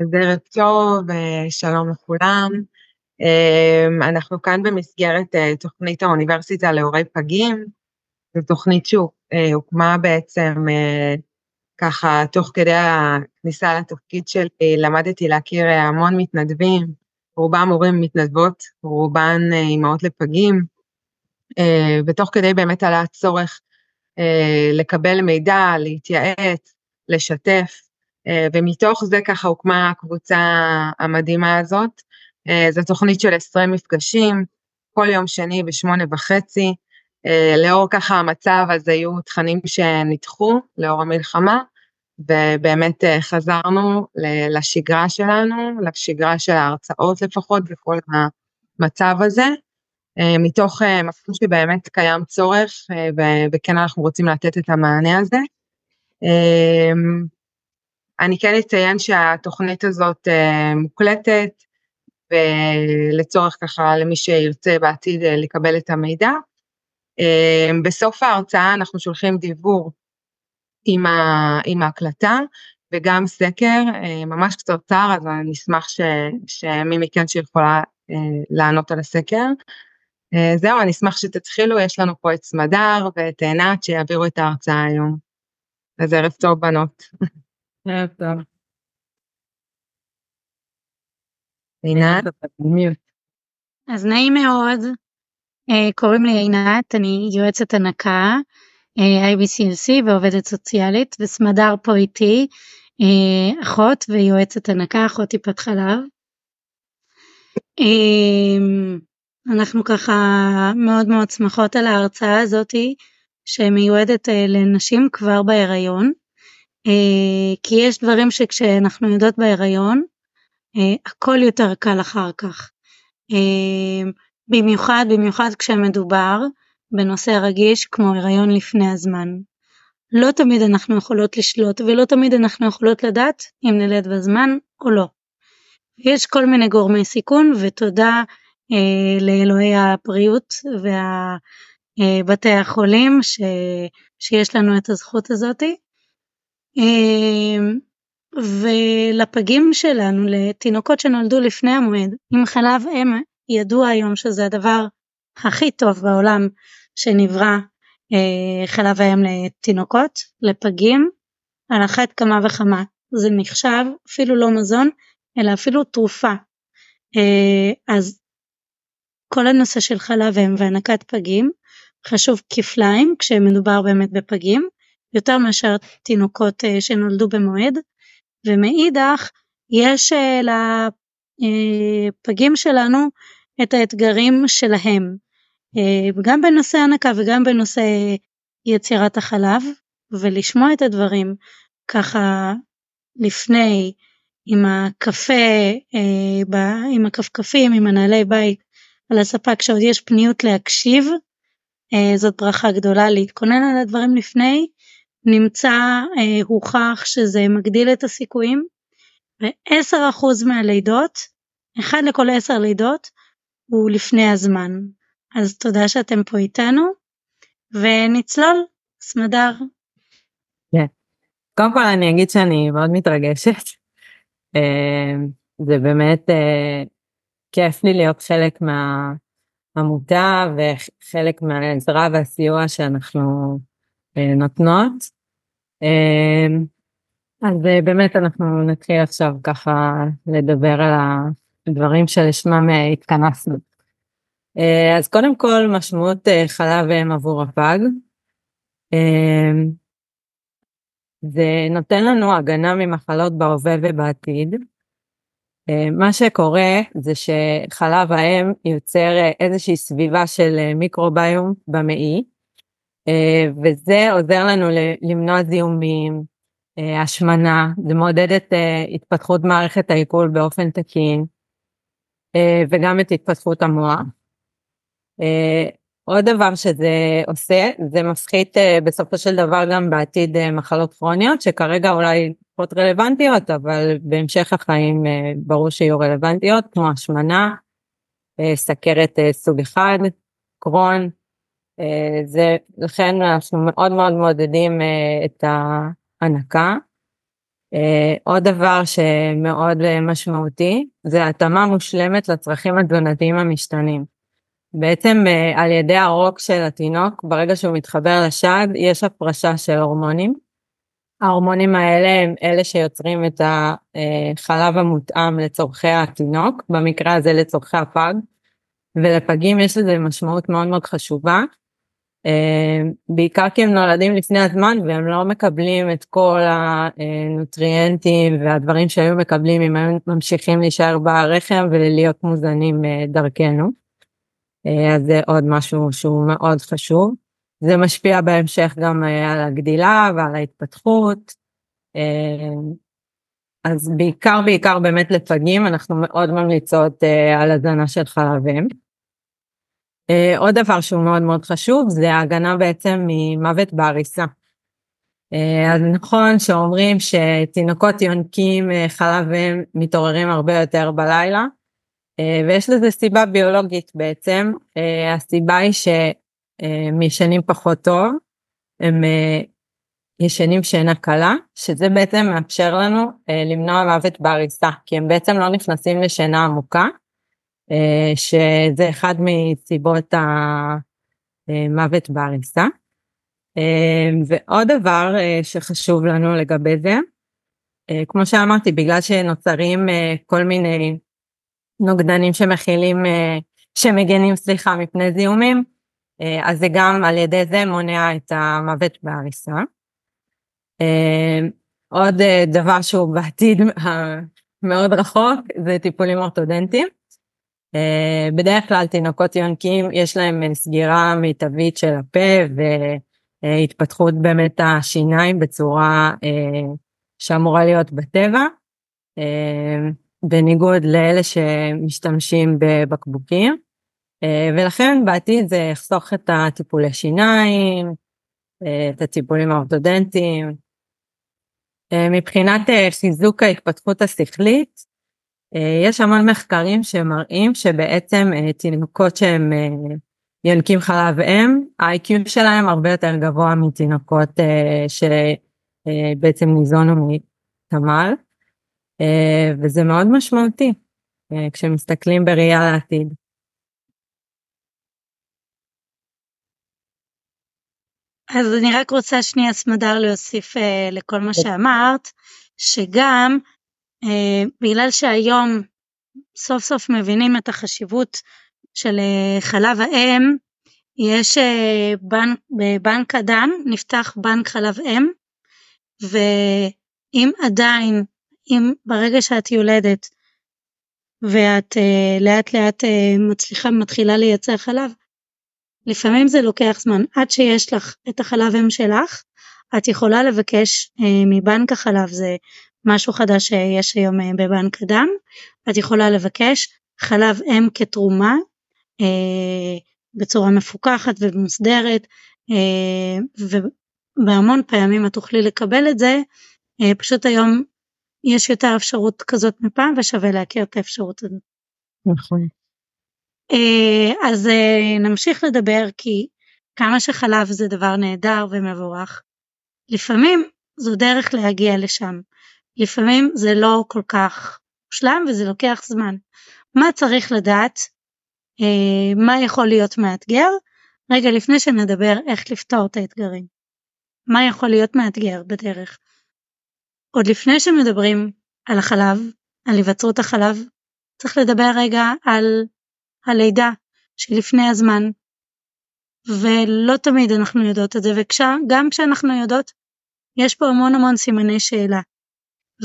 אז ערב טוב, שלום לכולם. אמ, אנחנו כאן במסגרת אה, תוכנית האוניברסיטה להורי פגים. זו תוכנית שהוקמה בעצם אה, ככה תוך כדי הכניסה לתפקיד שלי, למדתי להכיר המון מתנדבים, רובם הורים מתנדבות, רובן אה, אימהות לפגים, ותוך כדי באמת עלה הצורך לקבל מידע, להתייעץ, לשתף, ומתוך זה ככה הוקמה הקבוצה המדהימה הזאת. זו תוכנית של 20 מפגשים, כל יום שני בשמונה וחצי. לאור ככה המצב אז היו תכנים שנדחו לאור המלחמה, ובאמת חזרנו לשגרה שלנו, לשגרה של ההרצאות לפחות בכל המצב הזה, מתוך מקום שבאמת קיים צורך, וכן אנחנו רוצים לתת את המענה הזה. אני כן אציין שהתוכנית הזאת uh, מוקלטת, ולצורך ככה למי שירצה בעתיד uh, לקבל את המידע. Uh, בסוף ההרצאה אנחנו שולחים דיבור עם, ההקלטה, וגם סקר ממש קצרצר, אז אני אשמח ש, שמי מכן שיכולה לענות על הסקר. זהו, אני אשמח שתתחילו, יש לנו פה את סמדר ואת עינת שיעבירו את ההרצאה היום. אז ערב טוב בנות. ערב טוב. עינת? אז נעים מאוד, קוראים לי עינת, אני יועצת הנקה, IBCLC ועובדת סוציאלית, וסמדר פה איתי, אחות ויועצת הנקה, אחות טיפת חלב. אנחנו ככה מאוד מאוד שמחות על ההרצאה הזאתי, שמיועדת uh, לנשים כבר בהיריון. אה, כי יש דברים שכשאנחנו יודעות בהיריון, אה, הכל יותר קל אחר כך. אה, במיוחד, במיוחד כשמדובר בנושא רגיש כמו הריון לפני הזמן. לא תמיד אנחנו יכולות לשלוט ולא תמיד אנחנו יכולות לדעת אם נלד בזמן או לא. יש כל מיני גורמי סיכון ותודה אה, לאלוהי הבריאות ובתי אה, החולים ש, שיש לנו את הזכות הזאתי. אמ, ולפגים שלנו, לתינוקות שנולדו לפני המועד, עם חלב אם ידוע היום שזה הדבר הכי טוב בעולם שנברא אה, חלב האם לתינוקות, לפגים, על אחת כמה וכמה. זה נחשב אפילו לא מזון, אלא אפילו תרופה. אה, אז כל הנושא של חלב אם והנקת פגים חשוב כפליים כשמדובר באמת בפגים, יותר מאשר תינוקות אה, שנולדו במועד, ומאידך יש אה, לפגים שלנו את האתגרים שלהם, אה, גם בנושא הנקה וגם בנושא יצירת החלב, ולשמוע את הדברים ככה לפני, עם הקפה, עם הכפכפים, עם הנעלי בית על הספה, כשעוד יש פניות להקשיב, זאת ברכה גדולה להתכונן על הדברים לפני, נמצא אה, הוכח שזה מגדיל את הסיכויים ו-10% מהלידות, אחד לכל 10 לידות הוא לפני הזמן. אז תודה שאתם פה איתנו ונצלול, סמדר. כן. קודם כל אני אגיד שאני מאוד מתרגשת. אה, זה באמת אה, כיף לי להיות חלק מהעמותה וחלק מהעזרה והסיוע שאנחנו נותנות. אמ, אז אה, באמת אנחנו נתחיל עכשיו ככה לדבר על הדברים שלשמם אה, התכנסנו. אה, אז קודם כל משמעות חלב אם עבור הפג. זה נותן לנו הגנה ממחלות בהווה ובעתיד. מה שקורה זה שחלב האם יוצר איזושהי סביבה של מיקרוביום במעי, אה, וזה עוזר לנו למנוע זיהומים, אה, השמנה, זה מעודד את אה, התפתחות מערכת העיכול באופן תקין, וגם את התפתחות המוח. עוד דבר שזה עושה, זה מפחית בסופו של דבר גם בעתיד מחלות כרוניות, שכרגע אולי פחות רלוונטיות, אבל בהמשך החיים ברור שיהיו רלוונטיות, כמו השמנה, סכרת סוג אחד, קרון, אה, זה לכן אנחנו מאוד מאוד מעודדים אה, את ההנקה. אה, עוד דבר שמאוד אה, משמעותי זה התאמה מושלמת לצרכים התזונתיים המשתנים. בעצם אה, על ידי הרוק של התינוק, ברגע שהוא מתחבר לשד, יש הפרשה של הורמונים. ההורמונים האלה הם אלה שיוצרים את החלב המותאם לצורכי התינוק, במקרה הזה לצורכי הפג, ולפגים יש לזה משמעות מאוד מאוד חשובה, אה, בעיקר כי הם נולדים לפני הזמן והם לא מקבלים את כל הנוטריאנטים והדברים שהיו מקבלים אם הם ממשיכים להישאר ברחם ולהיות מוזנים אה, דרכנו. אה, אז זה עוד משהו שהוא מאוד חשוב. זה משפיע בהמשך גם על הגדילה ועל ההתפתחות. אז בעיקר בעיקר באמת לפגים אנחנו מאוד ממליצות על הזנה של חלב אם. Uh, עוד דבר שהוא מאוד מאוד חשוב זה ההגנה בעצם ממוות בעריסה. Uh, אז נכון שאומרים שתינוקות יונקים uh, חלב והם מתעוררים הרבה יותר בלילה, ויש לזה סיבה ביולוגית בעצם, הסיבה היא שהם ישנים פחות טוב, הם ישנים שינה קלה, שזה בעצם מאפשר לנו למנוע מוות בעריסה, כי הם בעצם לא נכנסים לשינה עמוקה, אה, שזה אחד מסיבות המוות בעריסה. אה, ועוד דבר אה, שחשוב לנו לגבי זה, כמו שאמרתי, בגלל שנוצרים כל מיני נוגדנים שמכילים, שמגנים, סליחה, מפני זיהומים, אז זה גם על ידי זה מונע את המוות בעריסה. עוד דבר שהוא בעתיד מאוד רחוק זה טיפולים אורתודנטיים. אה, בדרך כלל תינוקות יונקים יש להם סגירה מיטבית של הפה והתפתחות באמת השיניים בצורה אה, שאמורה להיות בטבע, אה, בניגוד לאלה שמשתמשים בבקבוקים, ולכן בעתיד זה יחסוך את הטיפולי שיניים, את הטיפולים האורתודנטיים. מבחינת חיזוק ההתפתחות השכלית, אה, יש המון מחקרים שמראים שבעצם אה, תינוקות שהם אה, יונקים חלב אם, ה-IQ שלהם הרבה יותר גבוה מתינוקות שבעצם ניזונו מתמ"ל, וזה מאוד משמעותי כשמסתכלים בראייה לעתיד. אז אני רק רוצה שנייה סמדר להוסיף לכל מה שאמרת, שגם אה, בגלל שהיום סוף סוף מבינים את החשיבות של אה, חלב האם, יש אה, בנק, בבנק הדם נפתח בנק חלב אם, ואם עדיין, אם ברגע שאת יולדת ואת לאט לאט מצליחה, מתחילה לייצר חלב, לפעמים זה לוקח זמן. עד שיש לך את החלב אם שלך, את יכולה לבקש מבנק החלב, זה משהו חדש שיש היום אה, בבנק הדם, את יכולה לבקש חלב אם כתרומה אה, בצורה מפוקחת ומוסדרת אה, ובהמון פעמים את תוכלי לקבל את זה, אה, פשוט היום יש יותר אפשרות כזאת מפעם ושווה להכיר את האפשרות הזאת. נכון. אה, אז אה, נמשיך לדבר כי כמה שחלב זה דבר נהדר ומבורך, לפעמים זו דרך להגיע לשם. לפעמים זה לא כל כך מושלם וזה לוקח זמן. מה צריך לדעת? אה, מה יכול להיות מאתגר? רגע לפני שנדבר איך לפתור את האתגרים. מה יכול להיות מאתגר בדרך? עוד לפני שמדברים על החלב, על היווצרות החלב, צריך לדבר רגע על הלידה שלפני הזמן. ולא תמיד אנחנו יודעות את זה, וגם כשאנחנו יודעות, יש פה המון המון סימני שאלה.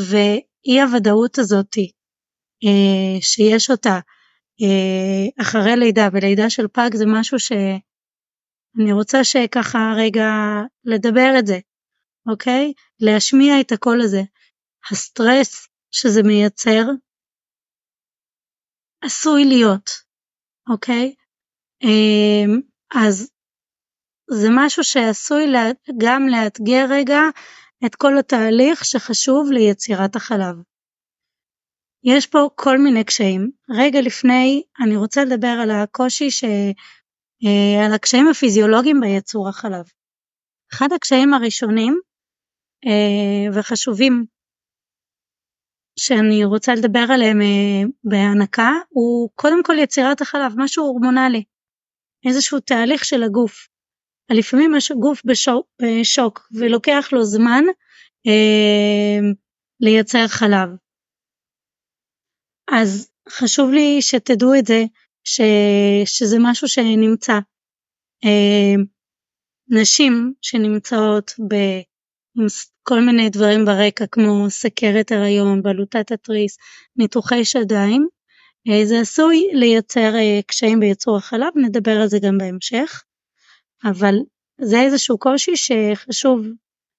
ואי הוודאות הזאתי אה, שיש אותה אה, אחרי לידה ולידה של פג זה משהו שאני רוצה שככה רגע לדבר את זה, אוקיי? להשמיע את הקול הזה. הסטרס שזה מייצר עשוי להיות, אוקיי? אה, אז זה משהו שעשוי גם לאתגר רגע את כל התהליך שחשוב ליצירת החלב. יש פה כל מיני קשיים. רגע לפני אני רוצה לדבר על הקושי, ש... אה, על הקשיים הפיזיולוגיים בייצור החלב. אחד הקשיים הראשונים אה, וחשובים שאני רוצה לדבר עליהם אה, בהנקה הוא קודם כל יצירת החלב, משהו הורמונלי, איזשהו תהליך של הגוף. לפעמים יש גוף בשוק, בשוק ולוקח לו זמן אה, לייצר חלב. אז חשוב לי שתדעו את זה, ש, שזה משהו שנמצא. אה, נשים שנמצאות ב, עם כל מיני דברים ברקע כמו סכרת הריון, בלוטת התריס, ניתוחי שדיים, אה, זה עשוי לייצר אה, קשיים בייצור החלב, נדבר על זה גם בהמשך, אבל זה איזשהו קושי שחשוב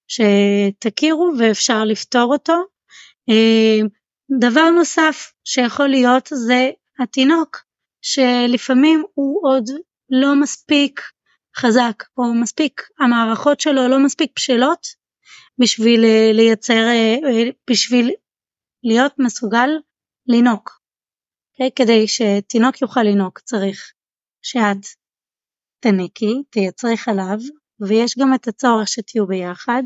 שתכירו ואפשר לפתור אותו. אה, דבר נוסף שיכול להיות זה התינוק, שלפעמים הוא עוד לא מספיק חזק, או מספיק, המערכות שלו לא מספיק בשלות בשביל לייצר, בשביל להיות מסוגל. Okay, אוקיי? כדי שתינוק יוכל לינוק צריך שאת תנקי, תייצרי חלב, ויש גם את הצורך שתהיו ביחד,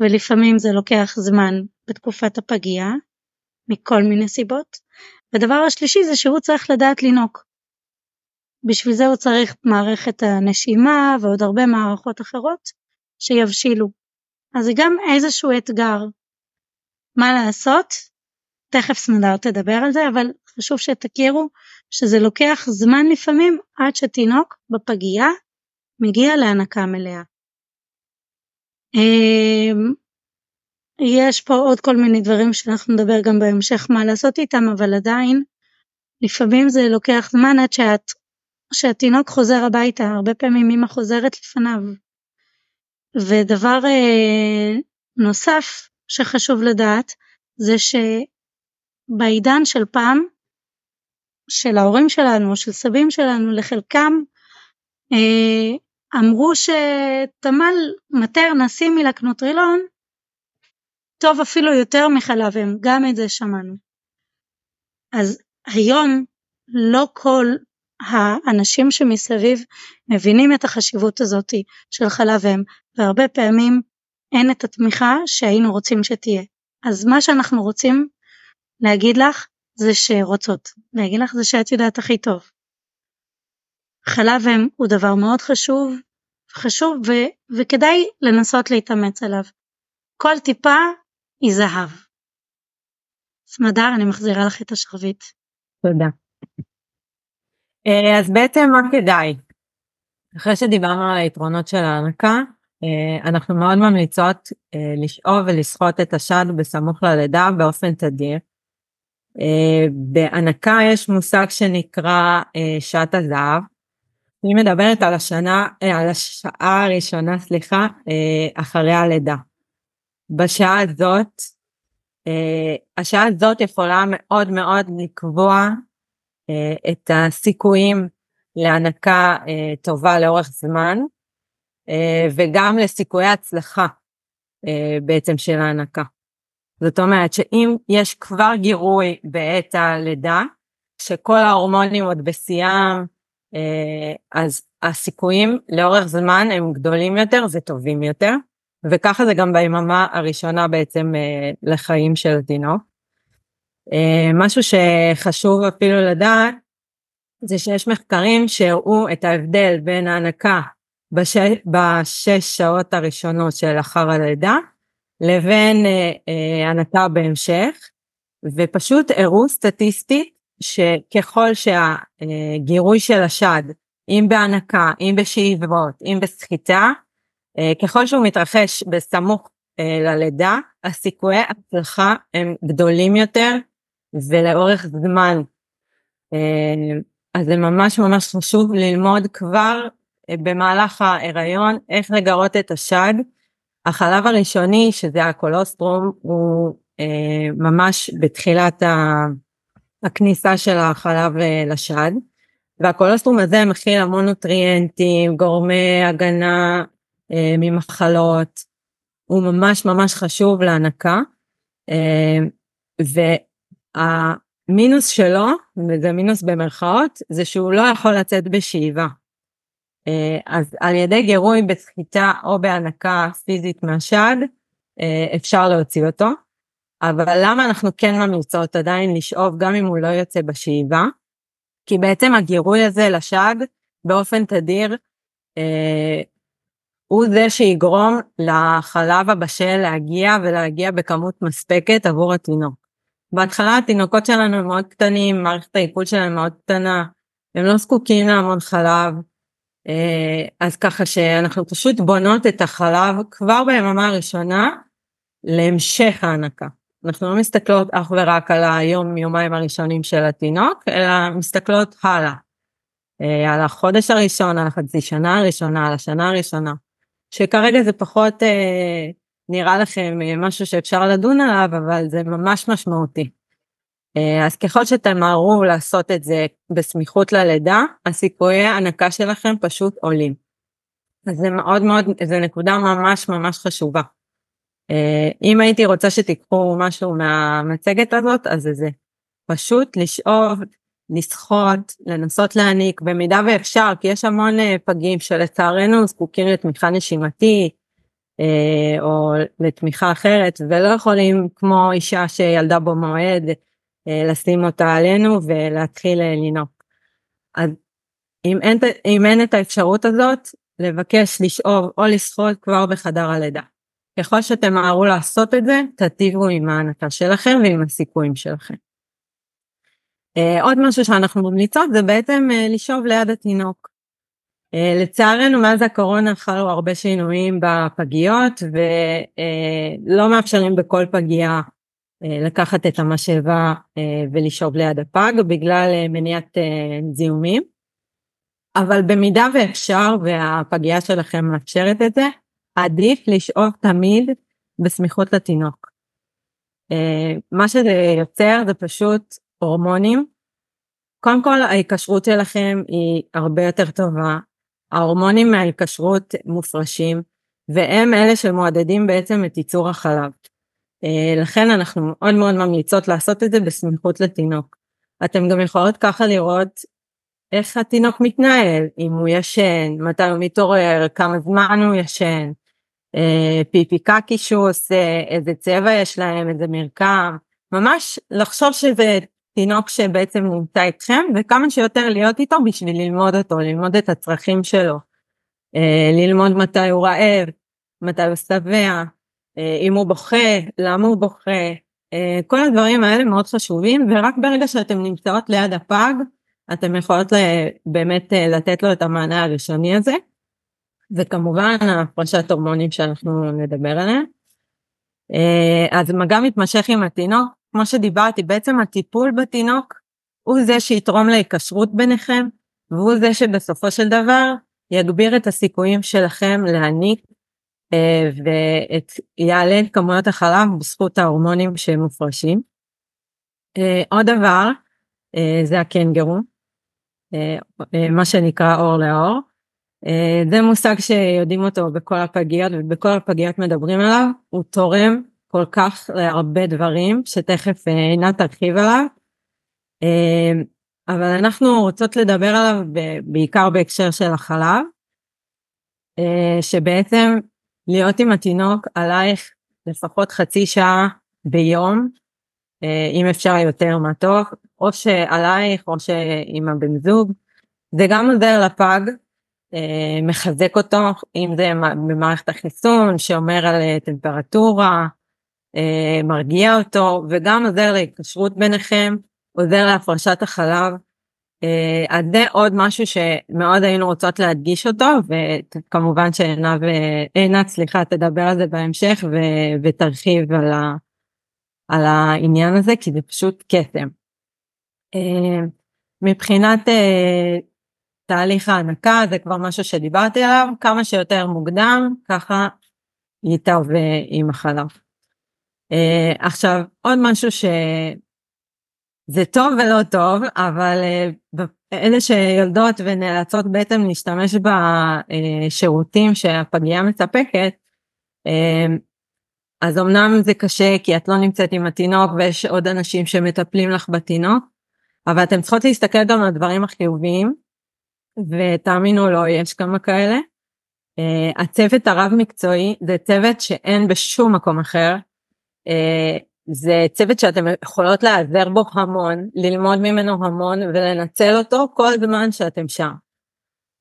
ולפעמים זה לוקח זמן בתקופת הפגייה, מכל מיני סיבות. ודבר השלישי זה שהוא צריך לדעת לינוק. בשביל זה הוא צריך מערכת הנשימה ועוד הרבה מערכות אחרות שיבשילו. אז זה גם איזשהו אתגר. מה לעשות? תכף סמדר תדבר על זה, אבל חשוב שתכירו שזה לוקח זמן לפעמים עד שתינוק בפגייה מגיע להנקה מלאה. אמ, יש פה עוד כל מיני דברים שאנחנו נדבר גם בהמשך מה לעשות איתם, אבל עדיין לפעמים זה לוקח זמן עד שאת, שהתינוק חוזר הביתה, הרבה פעמים אמא חוזרת לפניו. ודבר אה, נוסף שחשוב לדעת זה שבעידן של פעם של ההורים שלנו, של סבים שלנו, לחלקם אה, אמרו שתמל מטר נשיא מלקנוטרילון טוב אפילו יותר מחלב אם, גם את זה שמענו. אז היום לא כל האנשים שמסביב מבינים את החשיבות הזאת של חלב אם, והרבה פעמים אין את התמיכה שהיינו רוצים שתהיה. אז מה שאנחנו רוצים להגיד לך זה שרוצות להגיד לך זה שאת יודעת הכי טוב. חלב אם הוא דבר מאוד חשוב, חשוב ו, וכדאי לנסות להתאמץ עליו. כל טיפה היא זהב. סמדר, אני מחזירה לך את השרביט. תודה. אה, אז בעצם מה כדאי? אחרי שדיברנו על היתרונות של ההנקה, אה, אנחנו מאוד ממליצות אה, לשאוב ולסחוט את השד בסמוך ללידה באופן תדיר. אה, בהנקה יש מושג שנקרא אה, שעת הזהב. אני מדברת על השנה, אה, על השעה הראשונה, סליחה, אחרי הלידה. בשעה הזאת, השעה הזאת יכולה מאוד מאוד לקבוע את הסיכויים להנקה טובה לאורך זמן, וגם לסיכויי הצלחה בעצם של ההנקה. זאת אומרת שאם יש כבר גירוי בעת הלידה, שכל ההורמונים עוד בשיאם, אה, אז הסיכויים לאורך זמן הם גדולים יותר, זה טובים יותר, וככה זה גם ביממה הראשונה בעצם אה, לחיים של התינוק. אה, משהו שחשוב אפילו לדעת, זה שיש מחקרים שהראו את ההבדל בין ההנקה בשש, בשש שעות הראשונות שלאחר הלידה, לבין אה, אה, הנקה בהמשך, ופשוט הראו סטטיסטית שככל שהגירוי של השד, אם בהנקה, אם בשאיבות, אם בסחיטה, אה, ככל שהוא מתרחש בסמוך אה, ללידה, הסיכויי הצלחה הם גדולים יותר ולאורך זמן. אה, אז זה ממש ממש חשוב ללמוד כבר אה, במהלך ההיריון איך לגרות את השד. החלב הראשוני שזה הקולוסטרום הוא אה, ממש בתחילת ה... הכניסה של החלב אה, לשד והקולוסטרום הזה מכיל המון נוטריאנטים, גורמי הגנה אה, ממחלות, הוא ממש ממש חשוב להנקה. אה, והמינוס שלו, וזה מינוס במרכאות, זה שהוא לא יכול לצאת בשאיבה. אה, אז על ידי גירוי בסחיטה או בהנקה פיזית מהשד אה, אפשר להוציא אותו, אבל למה אנחנו כן ממליצות עדיין לשאוב גם אם הוא לא יוצא בשאיבה? כי בעצם הגירוי הזה לשד באופן תדיר אה, הוא זה שיגרום לחלב הבשל להגיע ולהגיע בכמות מספקת עבור התינוק. בהתחלה התינוקות שלנו הם מאוד קטנים, מערכת העיכול שלהם מאוד קטנה, הם לא זקוקים להמון חלב, אז ככה שאנחנו פשוט בונות את החלב כבר ביממה הראשונה להמשך ההנקה. אנחנו לא מסתכלות אך ורק על היום יומיים הראשונים של התינוק, אלא מסתכלות הלאה. אה, על החודש הראשון, על החצי שנה הראשונה, על השנה הראשונה. שכרגע זה פחות אה, נראה לכם אה, משהו שאפשר לדון עליו, אבל זה ממש משמעותי. אה, אז ככל שתמהרו לעשות את זה בסמיכות ללידה, הסיכויי ההנקה שלכם פשוט עולים. אז זה מאוד מאוד, זו נקודה ממש ממש חשובה. אה, אם הייתי רוצה שתיקחו משהו מהמצגת הזאת, אז זה זה. פשוט לשאוב, לסחוט, לנסות להעניק, במידה ואפשר, כי יש המון אה, פגים שלצערנו זקוקים לתמיכה נשימתית, או לתמיכה אחרת, ולא יכולים כמו אישה שילדה בו מועד, לשים אותה עלינו ולהתחיל אה, לנהוג. אז אם אין, אם אין את האפשרות הזאת, לבקש לשאוב או לסחוט כבר בחדר הלידה. ככל שתמהרו לעשות את זה, תטיבו עם ההנקה שלכם ועם הסיכויים שלכם. Uh, עוד משהו שאנחנו ממליצות זה בעצם לשאוב ליד התינוק. לצערנו מאז הקורונה חלו הרבה שינויים בפגיות ולא מאפשרים בכל פגייה אה, לקחת את המשאבה אה, ולשאוב ליד הפג בגלל אה, מניעת זיהומים. אבל במידה ואפשר והפגייה שלכם מאפשרת את זה, עדיף לשאוב תמיד בסמיכות לתינוק. מה שזה יוצר זה פשוט הורמונים. קודם כל ההיקשרות שלכם היא הרבה יותר טובה, ההורמונים מההיקשרות מופרשים, והם אלה שמועדדים בעצם את ייצור החלב. אה, לכן אנחנו מאוד מאוד ממליצות לעשות את זה בסמיכות לתינוק. אתם גם יכולות ככה לראות איך התינוק מתנהל, אם הוא ישן, מתי הוא מתעורר, כמה זמן הוא ישן, אה, פיפי קקי שהוא עושה, איזה צבע יש להם, איזה מרקם, ממש לחשוב שזה תינוק שבעצם נמצא איתכם וכמה שיותר להיות איתו בשביל ללמוד אותו, ללמוד את הצרכים שלו, אה, ללמוד מתי הוא רעב, מתי הוא שבע, אם הוא בוכה, למה הוא בוכה, אה, כל הדברים האלה מאוד חשובים ורק ברגע שאתם נמצאות ליד הפג אתם יכולות באמת אה, לתת לו את המענה הראשוני הזה. וכמובן הפרשת הורמונים שאנחנו נדבר עליהם. אז מגע מתמשך עם התינוק, כמו שדיברתי, בעצם הטיפול בתינוק הוא זה שיתרום להיקשרות ביניכם והוא זה שבסופו של דבר יגביר את הסיכויים שלכם להעניק אה, ויעלה את כמויות החלב בזכות ההורמונים שמופרשים. אה, עוד דבר אה, זה הקנגרו, מה שנקרא אור לאור. זה מושג שיודעים אותו בכל הפגיות ובכל הפגיות מדברים עליו, הוא תורם כל כך להרבה דברים שתכף עינת תרחיב עליו. אבל אנחנו רוצות לדבר עליו בעיקר בהקשר של החלב, שבעצם להיות עם התינוק עלייך לפחות חצי שעה ביום, אה, אם אפשר יותר מה טוב, או שעלייך או שעם הבן זוג. זה גם עוזר לפג, אה, מחזק אותו, אם זה במערכת החיסון שומר על אה, טמפרטורה, מרגיע אותו, וגם עוזר להתקשרות ביניכם, עוזר להפרשת החלב. אה, אז זה עוד משהו שמאוד היינו רוצות להדגיש אותו וכמובן שעינת עינת סליחה תדבר על זה בהמשך ו- ותרחיב על, ה- על העניין הזה כי זה פשוט קסם. אה, מבחינת אה, תהליך ההנקה זה כבר משהו שדיברתי עליו כמה שיותר מוקדם ככה ייטב עם החלב. עכשיו עוד משהו ש... זה טוב ולא טוב, אבל uh, אלה שיולדות ונאלצות בעצם להשתמש בשירותים שהפגייה מספקת, uh, אז אמנם זה קשה כי את לא נמצאת עם התינוק ויש עוד אנשים שמטפלים לך בתינוק, אבל אתם צריכות להסתכל גם על הדברים החיוביים, ותאמינו לו, יש כמה כאלה. Uh, הצוות הרב מקצועי זה צוות שאין בשום מקום אחר. זה צוות שאתם יכולות להיעזר בו המון, ללמוד ממנו המון ולנצל אותו כל זמן שאתם שם.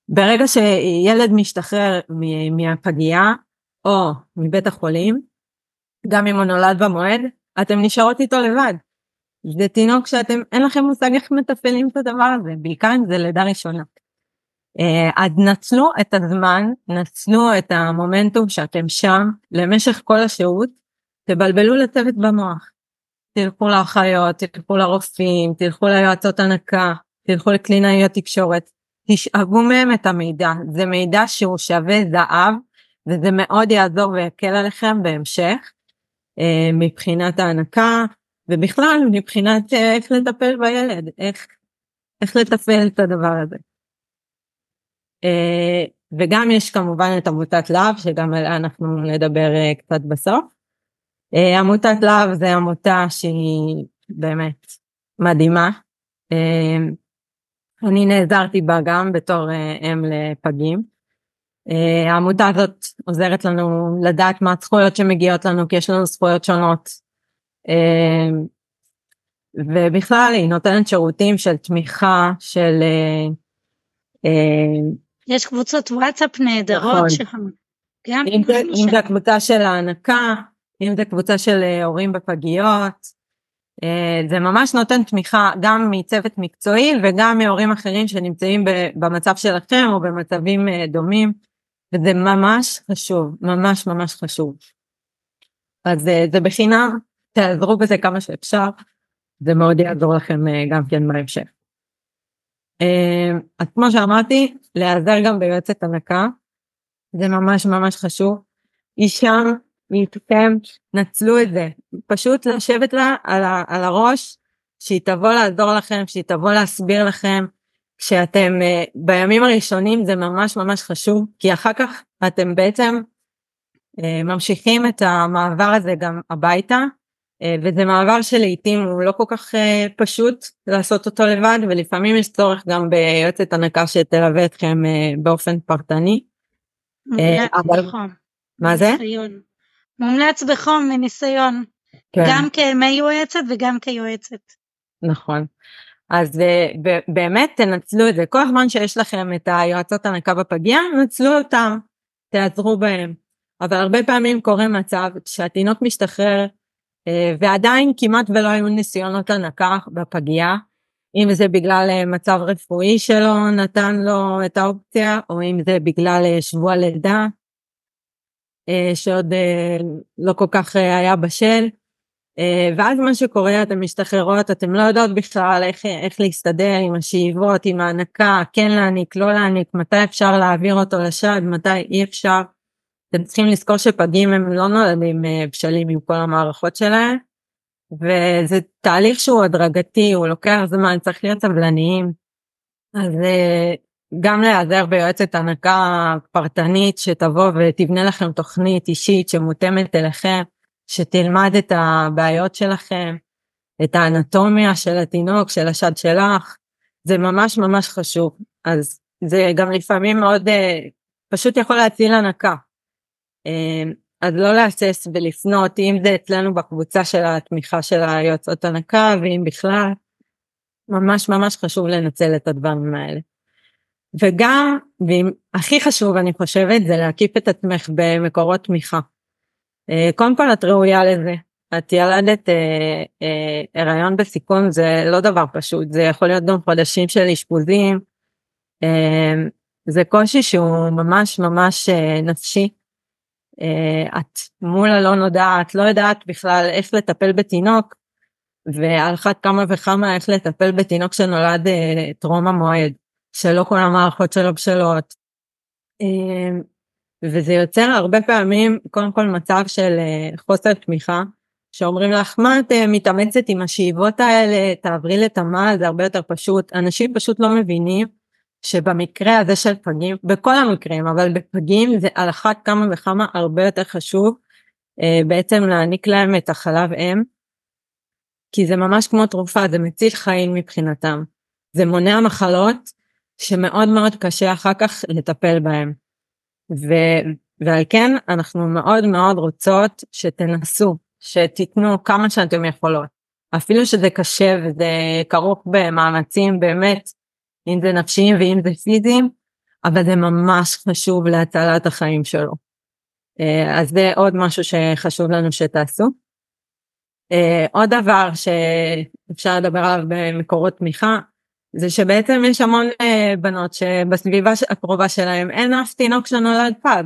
ברגע שילד משתחרר מהפגייה או מבית החולים, גם אם הוא נולד במועד, אתם נשארות איתו לבד. זה תינוק שאתם, אין לכם מושג איך מתפעלים את הדבר הזה, בעיקר אם זה לידה ראשונה. אה, אז נצלו את הזמן, נצלו את המומנטום שאתם שם למשך כל השהות, תבלבלו לצוות במוח. תלכו לאחיות, תלכו לרופאים, תלכו ליועצות הנקה, תלכו לקלינאיות תקשורת, תשאבו מהם את המידע, זה מידע שהוא שווה זהב וזה מאוד יעזור ויקל עליכם בהמשך אה, מבחינת ההנקה ובכלל מבחינת אה, איך לטפל בילד, איך, איך לתפעל את הדבר הזה. אה, וגם יש כמובן את עמותת להב שגם עליה אנחנו נדבר קצת בסוף. אה, עמותת להב זה עמותה שהיא באמת מדהימה. אה, אני נעזרתי בה גם בתור אה, אם לפגים. העמותה הזאת עוזרת לנו לדעת מה הזכויות שמגיעות לנו כי יש לנו זכויות שונות. ובכלל היא נותנת שירותים של תמיכה של יש קבוצות וואטסאפ נהדרות נכון. שם. אם זה, אם זה הקבוצה של ההנקה, אם זה קבוצה של הורים בפגיות, אה, זה ממש נותן תמיכה גם מצוות מקצועי וגם מהורים אחרים שנמצאים במצב שלכם או במצבים אה, דומים וזה ממש חשוב ממש ממש חשוב. אז אה, זה בחינם תעזרו בזה כמה שאפשר זה מאוד יעזור לכם גם כן בהמשך. אז כמו שאמרתי להיעזר גם ביועצת הנקה זה ממש ממש חשוב. היא שם איתכם, נצלו את זה, פשוט לשבת לה על, ה, על הראש, שהיא תבוא לעזור לכם, שהיא תבוא להסביר לכם, כשאתם uh, בימים הראשונים זה ממש ממש חשוב, כי אחר כך אתם בעצם uh, ממשיכים את המעבר הזה גם הביתה, uh, וזה מעבר שלעיתים הוא לא כל כך uh, פשוט לעשות אותו לבד, ולפעמים יש צורך גם ביועצת הנקה שתלווה אתכם uh, באופן פרטני. אבל... נכון. מה זה? מומלץ בחום מניסיון, כן. גם כמיועצת וגם כיועצת. נכון. אז אה, באמת תנצלו את זה, כל הזמן שיש לכם את היועצות הנקה בפגייה, נצלו אותם, תעזרו בהם. אבל הרבה פעמים קורה מצב שהתינוק משתחרר אה, ועדיין כמעט ולא היו ניסיונות הנקה בפגייה, אם זה בגלל אה, מצב רפואי שלו נתן לו את האופציה, או אם זה בגלל שבוע לידה, שעוד אה, לא כל כך אה, היה בשל. ואז מה שקורה אתן משתחררות אתן לא יודעות בכלל איך, איך להסתדר עם השאיבות עם ההנקה כן להעניק לא להעניק מתי אפשר להעביר אותו לשד מתי אי אפשר. אתם צריכים לזכור שפגים הם לא נולדים בשלים עם כל המערכות שלהם וזה תהליך שהוא הדרגתי הוא לוקח זמן צריך להיות סבלניים. אז גם להיעזר ביועצת הנקה פרטנית שתבוא ותבנה לכם תוכנית אישית שמותאמת אליכם, שתלמד את הבעיות שלכם, את האנטומיה של התינוק, של השד שלך, זה ממש ממש חשוב. אז זה גם לפעמים מאוד אה, פשוט יכול להציל הנקה. אה, אז לא להסס ולפנות, אם זה אצלנו בקבוצה של התמיכה של היועצות הנקה, ואם בכלל, ממש ממש חשוב לנצל את הדברים האלה. וגם, והכי חשוב אני חושבת, זה להקיף את עצמך במקורות תמיכה. אה, קודם כל את ראויה לזה. את ילדת אה, אה, הריון בסיכון זה לא דבר פשוט, זה יכול להיות גם חודשים של אשפוזים. אה, זה קושי שהוא ממש ממש אה, נפשי. אה, את מול הלא נודע, את לא יודעת בכלל איך לטפל בתינוק, ועל אחת כמה וכמה איך לטפל בתינוק שנולד אה, המועד. שלא כל המערכות שלו בשלות. אמ, וזה יוצר הרבה פעמים קודם כל מצב של אה, חוסר תמיכה שאומרים לך מה את אה, מתאמצת עם השאיבות האלה? תעברי לתמ"ל זה הרבה יותר פשוט. אנשים פשוט לא מבינים שבמקרה הזה של פגים בכל המקרים אבל בפגים זה על אחת כמה וכמה הרבה יותר חשוב אה, בעצם להעניק להם את החלב אם כי זה ממש כמו תרופה זה מציל חיים מבחינתם. זה מונע מחלות שמאוד מאוד קשה אחר כך לטפל בהם. ו, ועל כן אנחנו מאוד מאוד רוצות שתנסו, שתיתנו כמה שאתם יכולות. אפילו שזה קשה וזה כרוך במאמצים באמת, אם זה נפשיים ואם זה פיזיים, אבל זה ממש חשוב להצלת החיים שלו. אה, אז זה עוד משהו שחשוב לנו שתעשו. אה, עוד דבר שאפשר לדבר עליו במקורות תמיכה, זה שבעצם יש המון אה, בנות שבסביבה הקרובה שלהם אין אף תינוק שנולד פג.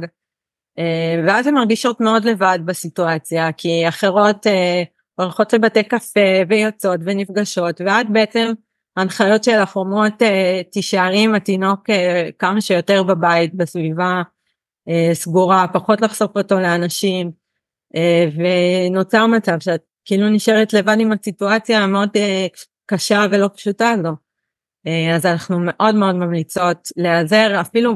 ואז הן מרגישות מאוד לבד בסיטואציה, כי אחרות הולכות לבתי קפה ויוצאות ונפגשות, ואת בעצם ההנחיות שלך אומרות תישארי עם התינוק כמה שיותר בבית בסביבה סגורה פחות לחשוף אותו לאנשים ונוצר מצב שאת כאילו נשארת לבד עם הסיטואציה המאוד קשה ולא פשוטה הזו. אז אנחנו מאוד מאוד ממליצות להיעזר אפילו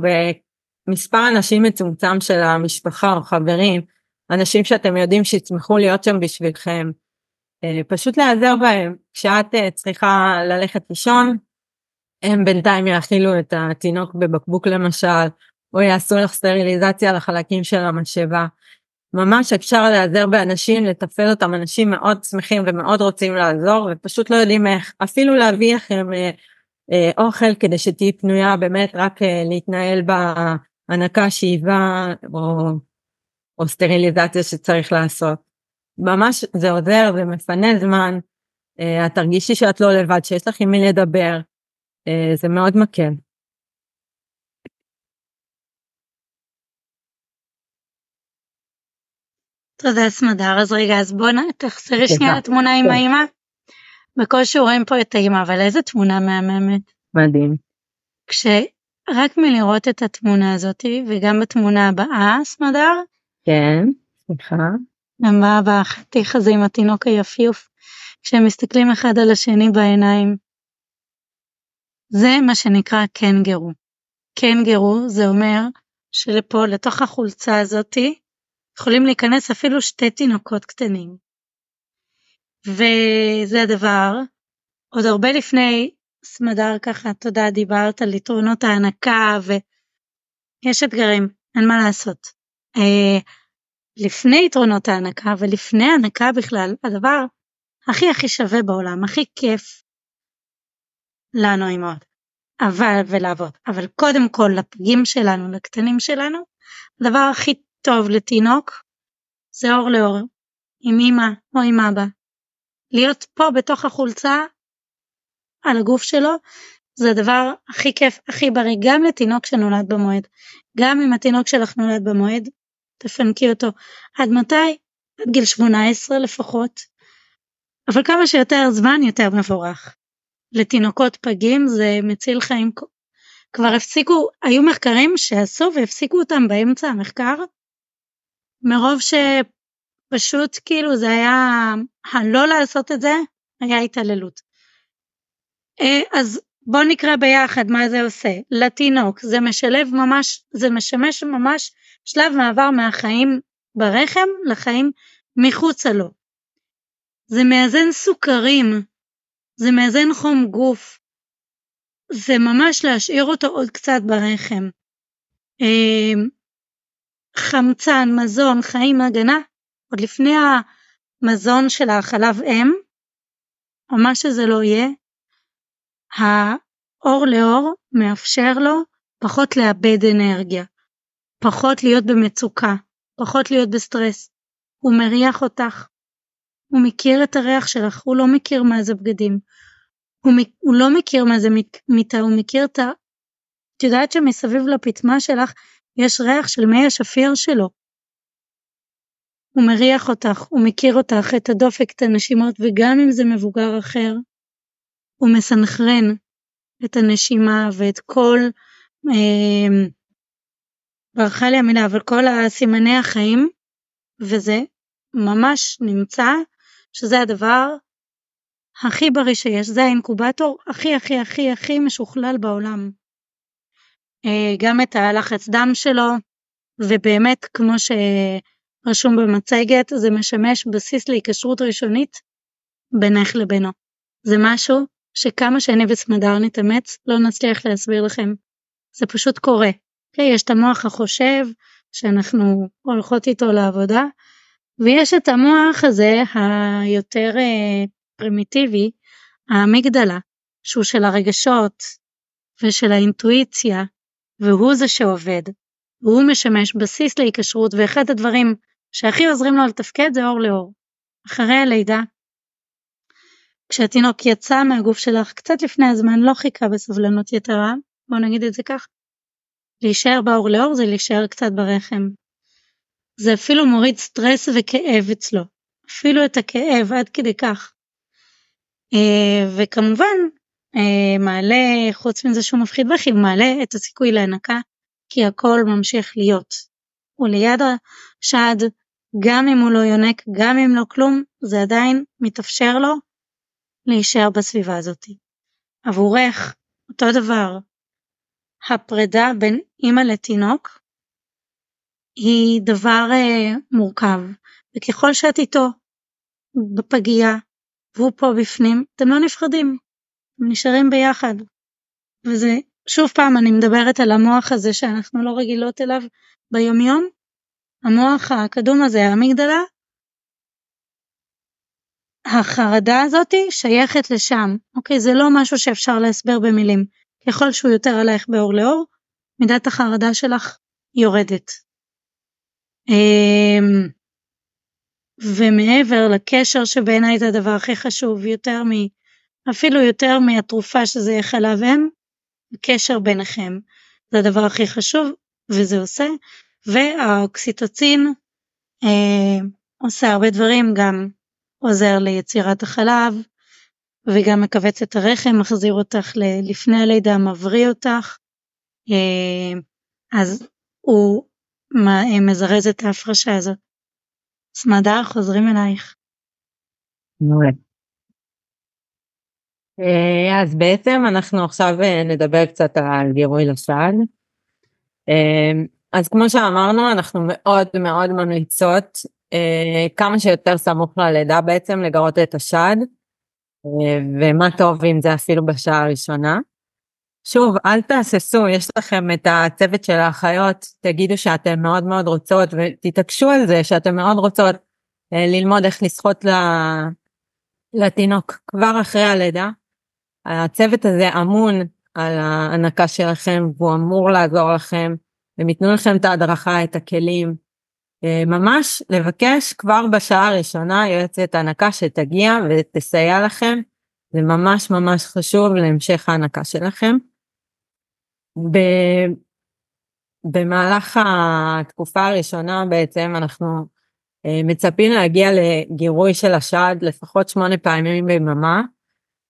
במספר אנשים מצומצם של המשפחה או חברים אנשים שאתם יודעים שיצמחו להיות שם בשבילכם. אה, פשוט להיעזר בהם. כשאת אה, צריכה ללכת לישון הם בינתיים יאכילו את התינוק בבקבוק למשל או יעשו לך סטריליזציה לחלקים של המשאבה. ממש אפשר להיעזר באנשים לתפעל אותם. אנשים מאוד שמחים ומאוד רוצים לעזור ופשוט לא יודעים איך. אפילו להביא לכם אה, אה, אוכל כדי שתהיי פנויה באמת רק אה, להתנהל בהנקה שאיבה או, או סטריליזציה שצריך לעשות. ממש זה עוזר, זה מפנה זמן, uh, את תרגישי שאת לא לבד, שיש לך עם מי לדבר, זה מאוד מקל. תודה סמדר, אז רגע, אז בוא תחזרי שנייה לתמונה עם כן. בקושי רואים פה את האמא, אבל איזה תמונה מהממת. מדהים. כשרק מלראות את התמונה הזאתי, וגם בתמונה הבאה, סמדר. כן, סליחה. מה בחתיך הזה עם התינוק היפיוף, כשהם מסתכלים אחד על השני בעיניים. זה מה שנקרא קנגרו. קנגרו זה אומר שלפה, לתוך החולצה הזאתי, יכולים להיכנס אפילו שתי תינוקות קטנים. וזה הדבר, עוד הרבה לפני סמדר ככה, תודה, דיברת על יתרונות ההנקה ויש אתגרים, אין מה לעשות. אה, לפני יתרונות ההנקה ולפני הנקה בכלל, הדבר הכי הכי שווה בעולם, הכי כיף לנו אימהות, אבל, ולעבוד, אבל קודם כל לפגים שלנו, לקטנים שלנו, הדבר הכי טוב לתינוק זה אור לאור, עם אמא או עם אבא. להיות פה בתוך החולצה על הגוף שלו זה הדבר הכי כיף, הכי בריא, גם לתינוק שנולד במועד. גם אם התינוק שלך נולד במועד, תפנקי אותו. עד מתי? עד גיל 18 לפחות. אבל כמה שיותר זמן יותר מבורך. לתינוקות פגים זה מציל חיים. כבר הפסיקו, היו מחקרים שעשו והפסיקו אותם באמצע המחקר, מרוב שפשוט כאילו זה היה, הלא לעשות את זה היה התעללות. אה, אז בואו נקרא ביחד מה זה עושה. לתינוק זה משלב ממש, זה משמש ממש שלב מעבר מהחיים ברחם לחיים מחוצה לו. זה מאזן סוכרים, זה מאזן חום גוף, זה ממש להשאיר אותו עוד קצת ברחם. אמ, חמצן, מזון, חיים, הגנה, עוד לפני המזון של החלב אם, או מה שזה לא יהיה, האור לאור מאפשר לו פחות לאבד אנרגיה. פחות להיות במצוקה, פחות להיות בסטרס. הוא מריח אותך, הוא מכיר את הריח שלך, הוא לא מכיר מה זה בגדים, הוא, הוא לא מכיר מה זה מיטה, הוא מכיר את ה... את יודעת שמסביב לפטמה שלך יש ריח של מי השפיר שלו. הוא מריח אותך, הוא מכיר אותך, את הדופק, את הנשימות, וגם אם זה מבוגר אחר, הוא מסנכרן את הנשימה ואת כל אה, ברחה לי המילה, אבל כל הסימני החיים, וזה ממש נמצא שזה הדבר הכי בריא שיש, זה האינקובטור הכי הכי הכי הכי משוכלל בעולם. אה, גם את הלחץ דם שלו, ובאמת כמו שרשום במצגת, זה משמש בסיס להיקשרות ראשונית בינך לבינו. זה משהו שכמה שאני וסמדר נתאמץ, לא נצליח להסביר לכם. זה פשוט קורה. יש את המוח החושב שאנחנו הולכות איתו לעבודה ויש את המוח הזה היותר אה, פרימיטיבי, האמיגדלה, שהוא של הרגשות ושל האינטואיציה, והוא זה שעובד. והוא משמש בסיס להיקשרות, ואחד הדברים שהכי עוזרים לו לתפקד זה אור לאור. אחרי הלידה, כשהתינוק יצא מהגוף שלך קצת לפני הזמן, לא חיכה בסבלנות יתרה, בוא נגיד את זה כך, להישאר באור לאור זה להישאר קצת ברחם. זה אפילו מוריד סטרס וכאב אצלו, אפילו את הכאב עד כדי כך. אה, וכמובן, אה, מעלה, חוץ מזה שהוא מפחיד בכי, מעלה את הסיכוי להנקה, כי הכל ממשיך להיות. הוא ליד השד, גם אם הוא לא יונק, גם אם לא כלום, זה עדיין מתאפשר לו להישאר בסביבה הזאת. עבורך, אותו דבר, הפרידה בין אימא לתינוק היא דבר אה, מורכב, וככל שאת איתו בפגייה והוא פה בפנים, אתם לא נפרדים, אתם נשארים ביחד. וזה, שוב פעם, אני מדברת על המוח הזה שאנחנו לא רגילות אליו ביומיום, המוח הקדום הזה, האמיגדלה, החרדה הזאתי שייכת לשם, אוקיי? זה לא משהו שאפשר להסבר במילים. ככל שהוא יותר עלייך באור לאור, מידת החרדה שלך יורדת. אמ, ומעבר לקשר שבעיניי זה הדבר הכי חשוב, יותר מ... אפילו יותר מהתרופה שזה יהיה חלב אם, הקשר ביניכם זה הדבר הכי חשוב וזה עושה, והאוקסיטוצין אה, עושה הרבה דברים, גם עוזר ליצירת החלב, וגם מכווץ את הרחם, מחזיר אותך לפני הלידה, מבריא אותך, אה, אז הוא מזרז את ההפרשה הזאת. סמדר, חוזרים אלייך. אה, אז בעצם אנחנו עכשיו אה, נדבר קצת על גירוי לסד. אז כמו שאמרנו, אנחנו מאוד מאוד ממליצות כמה שיותר סמוך ללידה בעצם לגרות את השד. ומה טוב אם זה אפילו בשעה הראשונה. שוב, אל תהססו, יש לכם את הצוות של האחיות, תגידו שאתם מאוד מאוד רוצות ותתעקשו על זה שאתם מאוד רוצות אה, ללמוד איך לשחות לתינוק כבר אחרי הלידה. הצוות הזה אמון על ההנקה שלכם והוא אמור לעזור לכם, הם ייתנו לכם את ההדרכה, את הכלים, אה, ממש לבקש כבר בשעה הראשונה יועצת הנקה שתגיע ותסייע לכם, זה ממש ממש חשוב להמשך ההנקה שלכם. ב... במהלך התקופה הראשונה בעצם אנחנו אה, מצפים להגיע לגירוי של השד לפחות שמונה פעמים ביממה.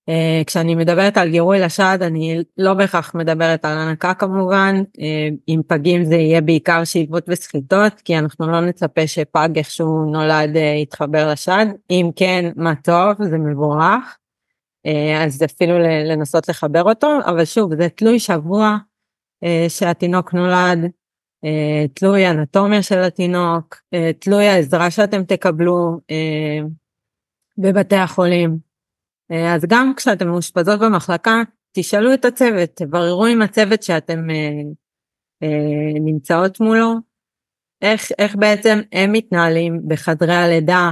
Uh, כשאני מדברת על גירוי לשד אני לא בהכרח מדברת על הנקה כמובן, uh, עם פגים זה יהיה בעיקר שאיבות וסחיטות כי אנחנו לא נצפה שפג איכשהו נולד uh, יתחבר לשד, אם כן מה טוב זה מבורך, אז אפילו לנסות לחבר אותו, אבל שוב זה תלוי שבוע שהתינוק נולד, תלוי אנטומיה של התינוק, תלוי העזרה שאתם תקבלו בבתי החולים. אה, אז גם כשאתם מאושפזות במחלקה, תשאלו את הצוות, תבררו עם הצוות שאתם אה, אה, נמצאות מולו, איך, איך בעצם הם מתנהלים בחדרי הלידה,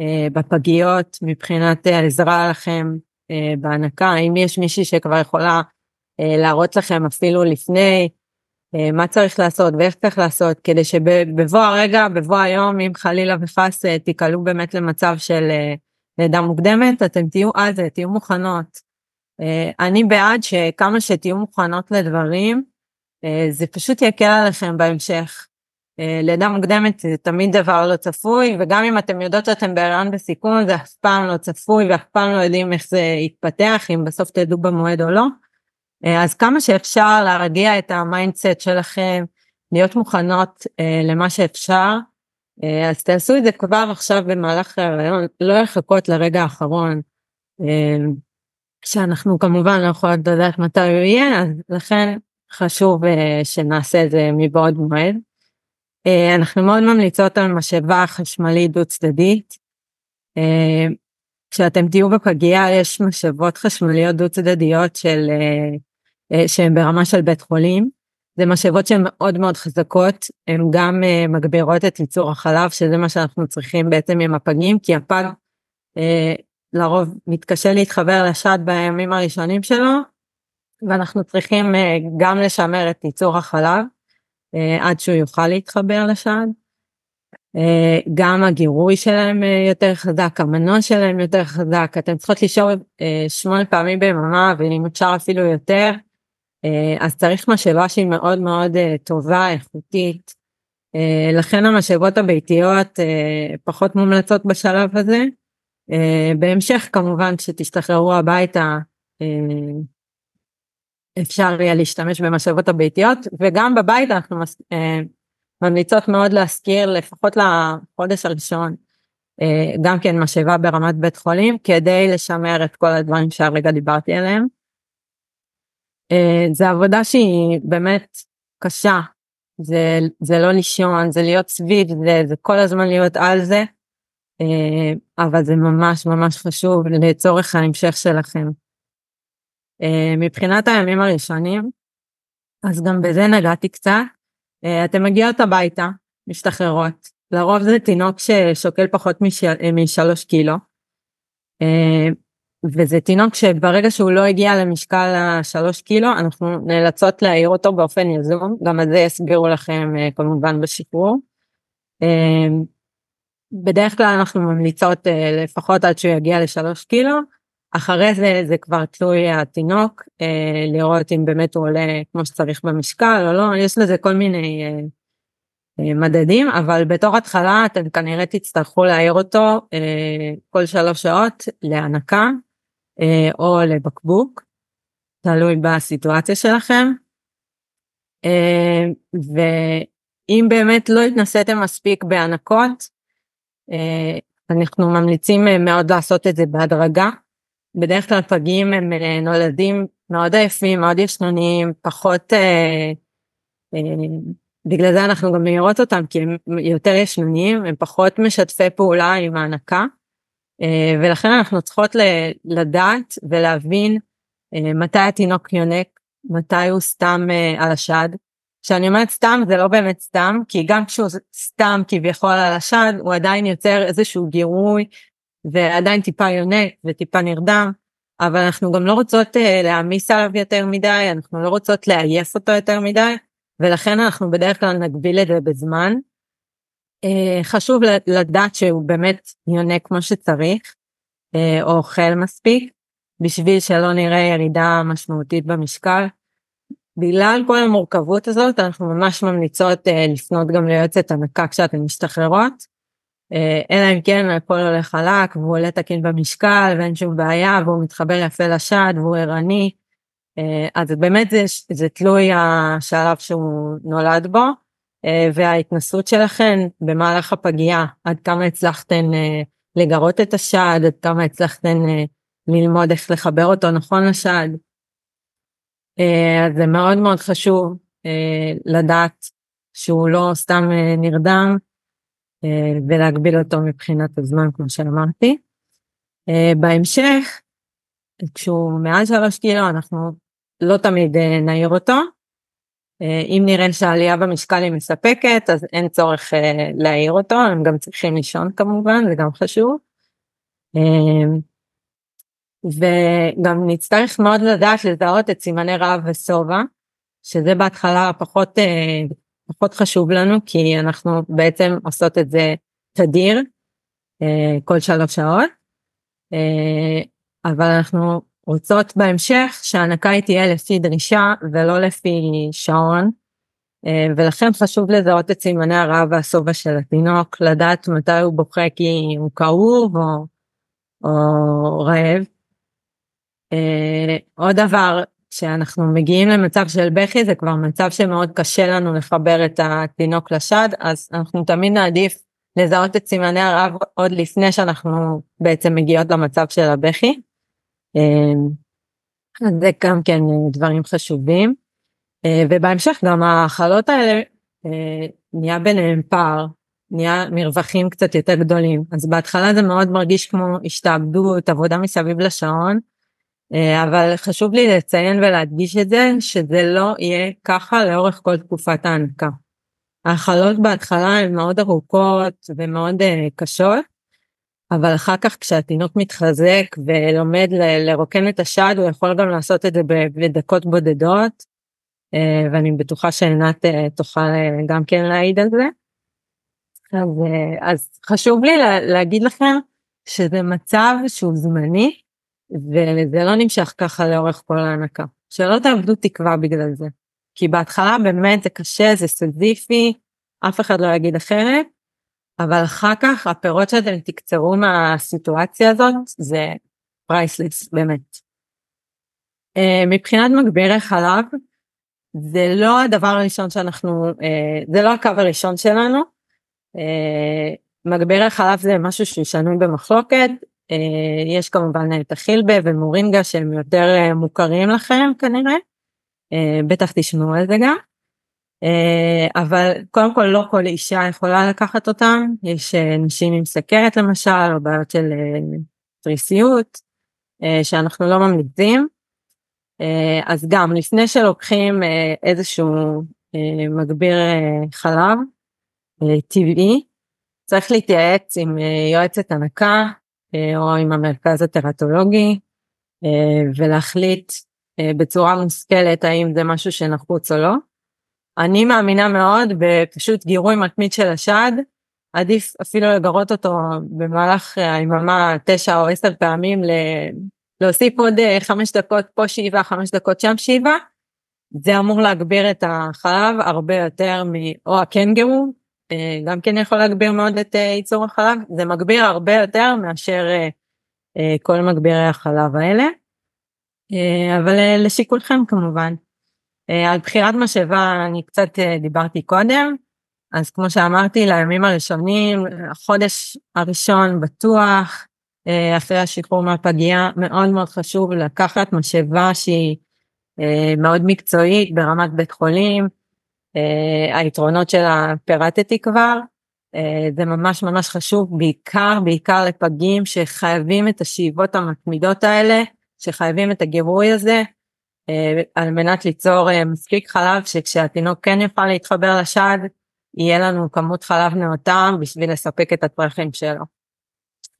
אה, בפגיות, מבחינת העזרה לכם אה, בהנקה, האם יש מישהי שכבר יכולה אה, להראות לכם אפילו לפני אה, מה צריך לעשות ואיך צריך לעשות, כדי שבבוא הרגע, בבוא היום, אם חלילה וחס אה, תיקלעו באמת למצב של אה, לידה מוקדמת, אתם תהיו על זה, תהיו מוכנות. אה, אני בעד שכמה שתהיו מוכנות לדברים, אה, זה פשוט יקל עליכם בהמשך. אה, לידה מוקדמת זה תמיד דבר לא צפוי, וגם אם אתם יודעות שאתם בהיריון בסיכון, זה אף פעם לא צפוי ואף פעם לא יודעים איך זה יתפתח, אם בסוף תלדו במועד או לא. אז כמה שאפשר להרגיע את ה mindset שלכם, להיות מוכנות למה שאפשר, אה, אז תעשו את זה כבר עכשיו במהלך ההריון, לא לחכות לרגע האחרון, אה, שאנחנו כמובן לא יכולות לדעת מתי הוא יהיה, אז לכן חשוב אה, שנעשה את זה מבעוד מועד. אנחנו מאוד ממליצות על משאבה חשמלית דו צדדית. כשאתם תהיו בפגייה יש משאבות חשמליות דו צדדיות של, שהן ברמה של בית חולים. זה משאבות שהן מאוד מאוד חזקות, הן גם uh, מגבירות את ייצור החלב, שזה מה שאנחנו צריכים בעצם עם הפגים, כי הפג uh, לרוב מתקשה להתחבר לשד בימים הראשונים שלו, ואנחנו צריכים uh, גם לשמר את ייצור החלב uh, עד שהוא יוכל להתחבר לשד. Uh, גם הגירוי שלהם uh, יותר חזק, המנוע שלהם יותר חזק, אתם צריכות לישור uh, שמונה פעמים ביממה ואם אפשר אפילו יותר. אה, אז צריך משאבה שהיא מאוד מאוד אה, טובה, איכותית. אה, לכן המשאבות הביתיות פחות מומלצות בשלב הזה. בהמשך כמובן שתשתחררו הביתה אפשר יהיה להשתמש במשאבות הביתיות וגם בבית אנחנו ממליצות מאוד להזכיר לפחות לחודש הראשון גם כן משאבה ברמת בית חולים כדי לשמר את כל הדברים שהרגע דיברתי עליהם. אה, זה עבודה שהיא באמת קשה, זה, זה לא לישון, זה להיות סביב זה, זה כל הזמן להיות על זה, אה, אבל זה ממש ממש חשוב לצורך ההמשך שלכם. אה, מבחינת הימים הראשונים, אז גם בזה נגעתי קצת, אתם מגיעות הביתה, משתחררות, לרוב זה תינוק ששוקל פחות משלוש קילו, וזה תינוק שברגע שהוא לא הגיע למשקל השלוש קילו אנחנו נאלצות להעיר אותו באופן יזום. גם על זה יסבירו לכם אה, כמובן בשחרור. אה, בדרך כלל אנחנו ממליצות אה, לפחות עד שהוא יגיע לשלוש קילו. אחרי זה זה כבר תלוי התינוק לראות אם באמת הוא עולה כמו שצריך במשקל או לא. יש לזה כל מיני מדדים אבל בתור התחלה אתם כנראה תצטרכו להעיר אותו כל שלוש שעות להנקה או לבקבוק, תלוי בסיטואציה שלכם. אה, ואם באמת לא התנסיתם מספיק בהנקות, אה, אנחנו ממליצים מאוד לעשות את זה בהדרגה. בדרך כלל פגים הם נולדים מאוד עייפים, מאוד ישנוניים, פחות, אה, אה, בגלל זה אנחנו גם מעירות אותם כי הם יותר ישנוניים, הם פחות משתפי פעולה עם ההנקה. אה, ולכן אנחנו צריכות לדעת ולהבין אה, מתי התינוק יונק, מתי הוא סתם אה, על השד. כשאני אומרת סתם זה לא באמת סתם כי גם כשהוא סתם כביכול על השד הוא עדיין יוצר איזשהו גירוי ועדיין טיפה יונק וטיפה נרדם אבל אנחנו גם לא רוצות להעמיס עליו יותר מדי אנחנו לא רוצות לעייף אותו יותר מדי ולכן אנחנו בדרך כלל נגביל את זה בזמן חשוב לדעת שהוא באמת יונק כמו שצריך אה, או אוכל מספיק בשביל שלא נראה ירידה משמעותית במשקל. בגלל כל המורכבות הזאת אנחנו ממש ממליצות אה, לפנות גם ליועצת הנקה כשאתן משתחררות. אלא אם כן הכל הולך חלק והוא עולה תקין במשקל ואין שום בעיה והוא מתחבר יפה לשד והוא ערני. אז באמת זה, זה תלוי השלב שהוא נולד בו. אה, וההתנסות שלכן במהלך הפגייה, עד כמה הצלחתן אה, לגרות את השד, עד כמה הצלחתן אה, ללמוד איך לחבר אותו נכון לשד. אז זה מאוד מאוד חשוב לדעת שהוא לא סתם נרדם ולהגביל אותו מבחינת הזמן כמו שאמרתי. בהמשך, כשהוא מעל שלוש קילו אנחנו לא תמיד נעיר אותו, אם נראה שהעלייה במשקל היא מספקת אז אין צורך אה, להעיר אותו הם גם צריכים לישון כמובן זה גם חשוב. אה, וגם נצטרך מאוד לדעת לזהות את סימני רעב ושובע שזה בהתחלה פחות פחות חשוב לנו כי אנחנו בעצם עושות את זה תדיר כל שלוש שעות אבל אנחנו רוצות בהמשך שההנקה היא תהיה לפי דרישה ולא לפי שעון אה, ולכן חשוב לזהות את סימני הרעב והשובע של התינוק לדעת מתי הוא בוכה כי הוא כאוב או, או רעב. אה, עוד דבר כשאנחנו מגיעים למצב של בכי זה כבר מצב שמאוד קשה לנו לחבר את התינוק לשד אז אנחנו תמיד נעדיף לזהות את סימני הרעב עוד לפני שאנחנו בעצם מגיעות למצב של הבכי. אמ, זה גם כן אה, דברים חשובים. אה, ובהמשך גם ההכלות האלה אה, נהיה ביניהם פער, נהיה מרווחים קצת יותר גדולים. אז בהתחלה זה מאוד מרגיש כמו השתעבדות, עבודה מסביב לשעון, אבל חשוב לי לציין ולהדגיש את זה, שזה לא יהיה ככה לאורך כל תקופת ההנקה. ההאכלות בהתחלה הן מאוד ארוכות ומאוד קשות, אבל אחר כך כשהתינוק מתחזק ולומד לרוקן את השד הוא יכול גם לעשות את זה בדקות בודדות ואני בטוחה שעינת תוכל גם כן להעיד על זה. אז, אז חשוב לי לה, להגיד לכם שזה מצב שהוא זמני וזה לא נמשך ככה לאורך כל ההנקה. שלא תאבדו תקווה בגלל זה. כי בהתחלה באמת זה קשה, זה סזיפי, אף אחד לא יגיד אחרת, אבל אחר כך הפירות שאתם תקצרו מהסיטואציה הזאת זה priceless באמת. אה, מבחינת מגבירי חלב זה לא הדבר הראשון שאנחנו אה, זה לא הקו הראשון שלנו. אה, מגבירי חלב זה משהו שהוא שנוי במחלוקת יש כמובן את החילבה ומורינגה שהם יותר מוכרים לכם כנראה בטח תשמעו על זה גם. אה, אבל קודם כל לא כל אישה יכולה לקחת אותם, יש אה, נשים עם סכרת למשל, או בעיות של אה, תריסיות, שאנחנו לא ממליצים. אז גם לפני שלוקחים איזשהו מגביר חלב טבעי, צריך להתייעץ עם יועצת הנקה או עם המרכז הטרטולוגי ולהחליט בצורה מושכלת האם זה משהו שנחוץ או לא. אני מאמינה מאוד בפשוט גירוי מתמיד של השד, עדיף אפילו לגרות אותו במהלך היממה תשע או עשר פעמים, להוסיף עוד אה, חמש דקות פה שאיבה, חמש דקות שם שאיבה, זה אמור להגביר את החלב הרבה יותר מ... או הקנגרו, אה, גם כן יכול להגביר מאוד את אה, ייצור החלב, זה מגביר הרבה יותר מאשר כל מגבירי החלב האלה, אבל לשיקולכם כמובן. אה, על בחירת משאבה אני קצת אה, דיברתי קודם, אז כמו שאמרתי לימים הראשונים, החודש הראשון בטוח, אה, אחרי השחרור מהפגייה, מאוד מאוד חשוב לקחת משאבה שהיא מאוד מקצועית ברמת בית חולים, היתרונות שלה פירטתי כבר, זה ממש ממש חשוב בעיקר בעיקר לפגים שחייבים את השאיבות המתמידות האלה, שחייבים את הגירוי הזה, על מנת ליצור אה, מספיק חלב שכשהתינוק כן יוכל להתחבר לשד יהיה לנו כמות חלב נאותה בשביל לספק את הצרכים שלו.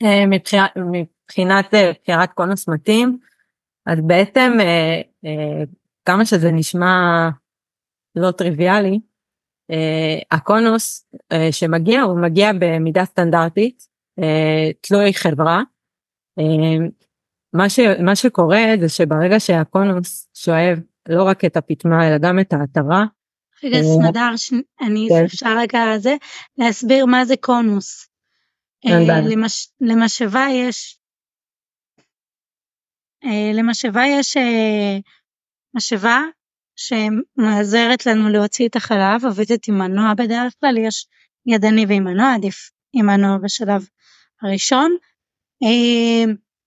אה, מבחינת, מבחינת בחירת קונוס מתאים אז בעצם כמה שזה נשמע לא טריוויאלי הקונוס שמגיע הוא מגיע במידה סטנדרטית תלוי חברה מה, ש, מה שקורה זה שברגע שהקונוס שואב לא רק את הפטמה אלא גם את העטרה. רגע סמדר, ש... אני כן. אפשר רגע זה להסביר מה זה קונוס. אה, למש... למשאבה יש אה, למשאבה יש אה, משאבה שמעזרת לנו להוציא את החלב, עובדת עם מנוע בדרך כלל, יש ידני ועם מנוע, עדיף עם מנוע בשלב הראשון.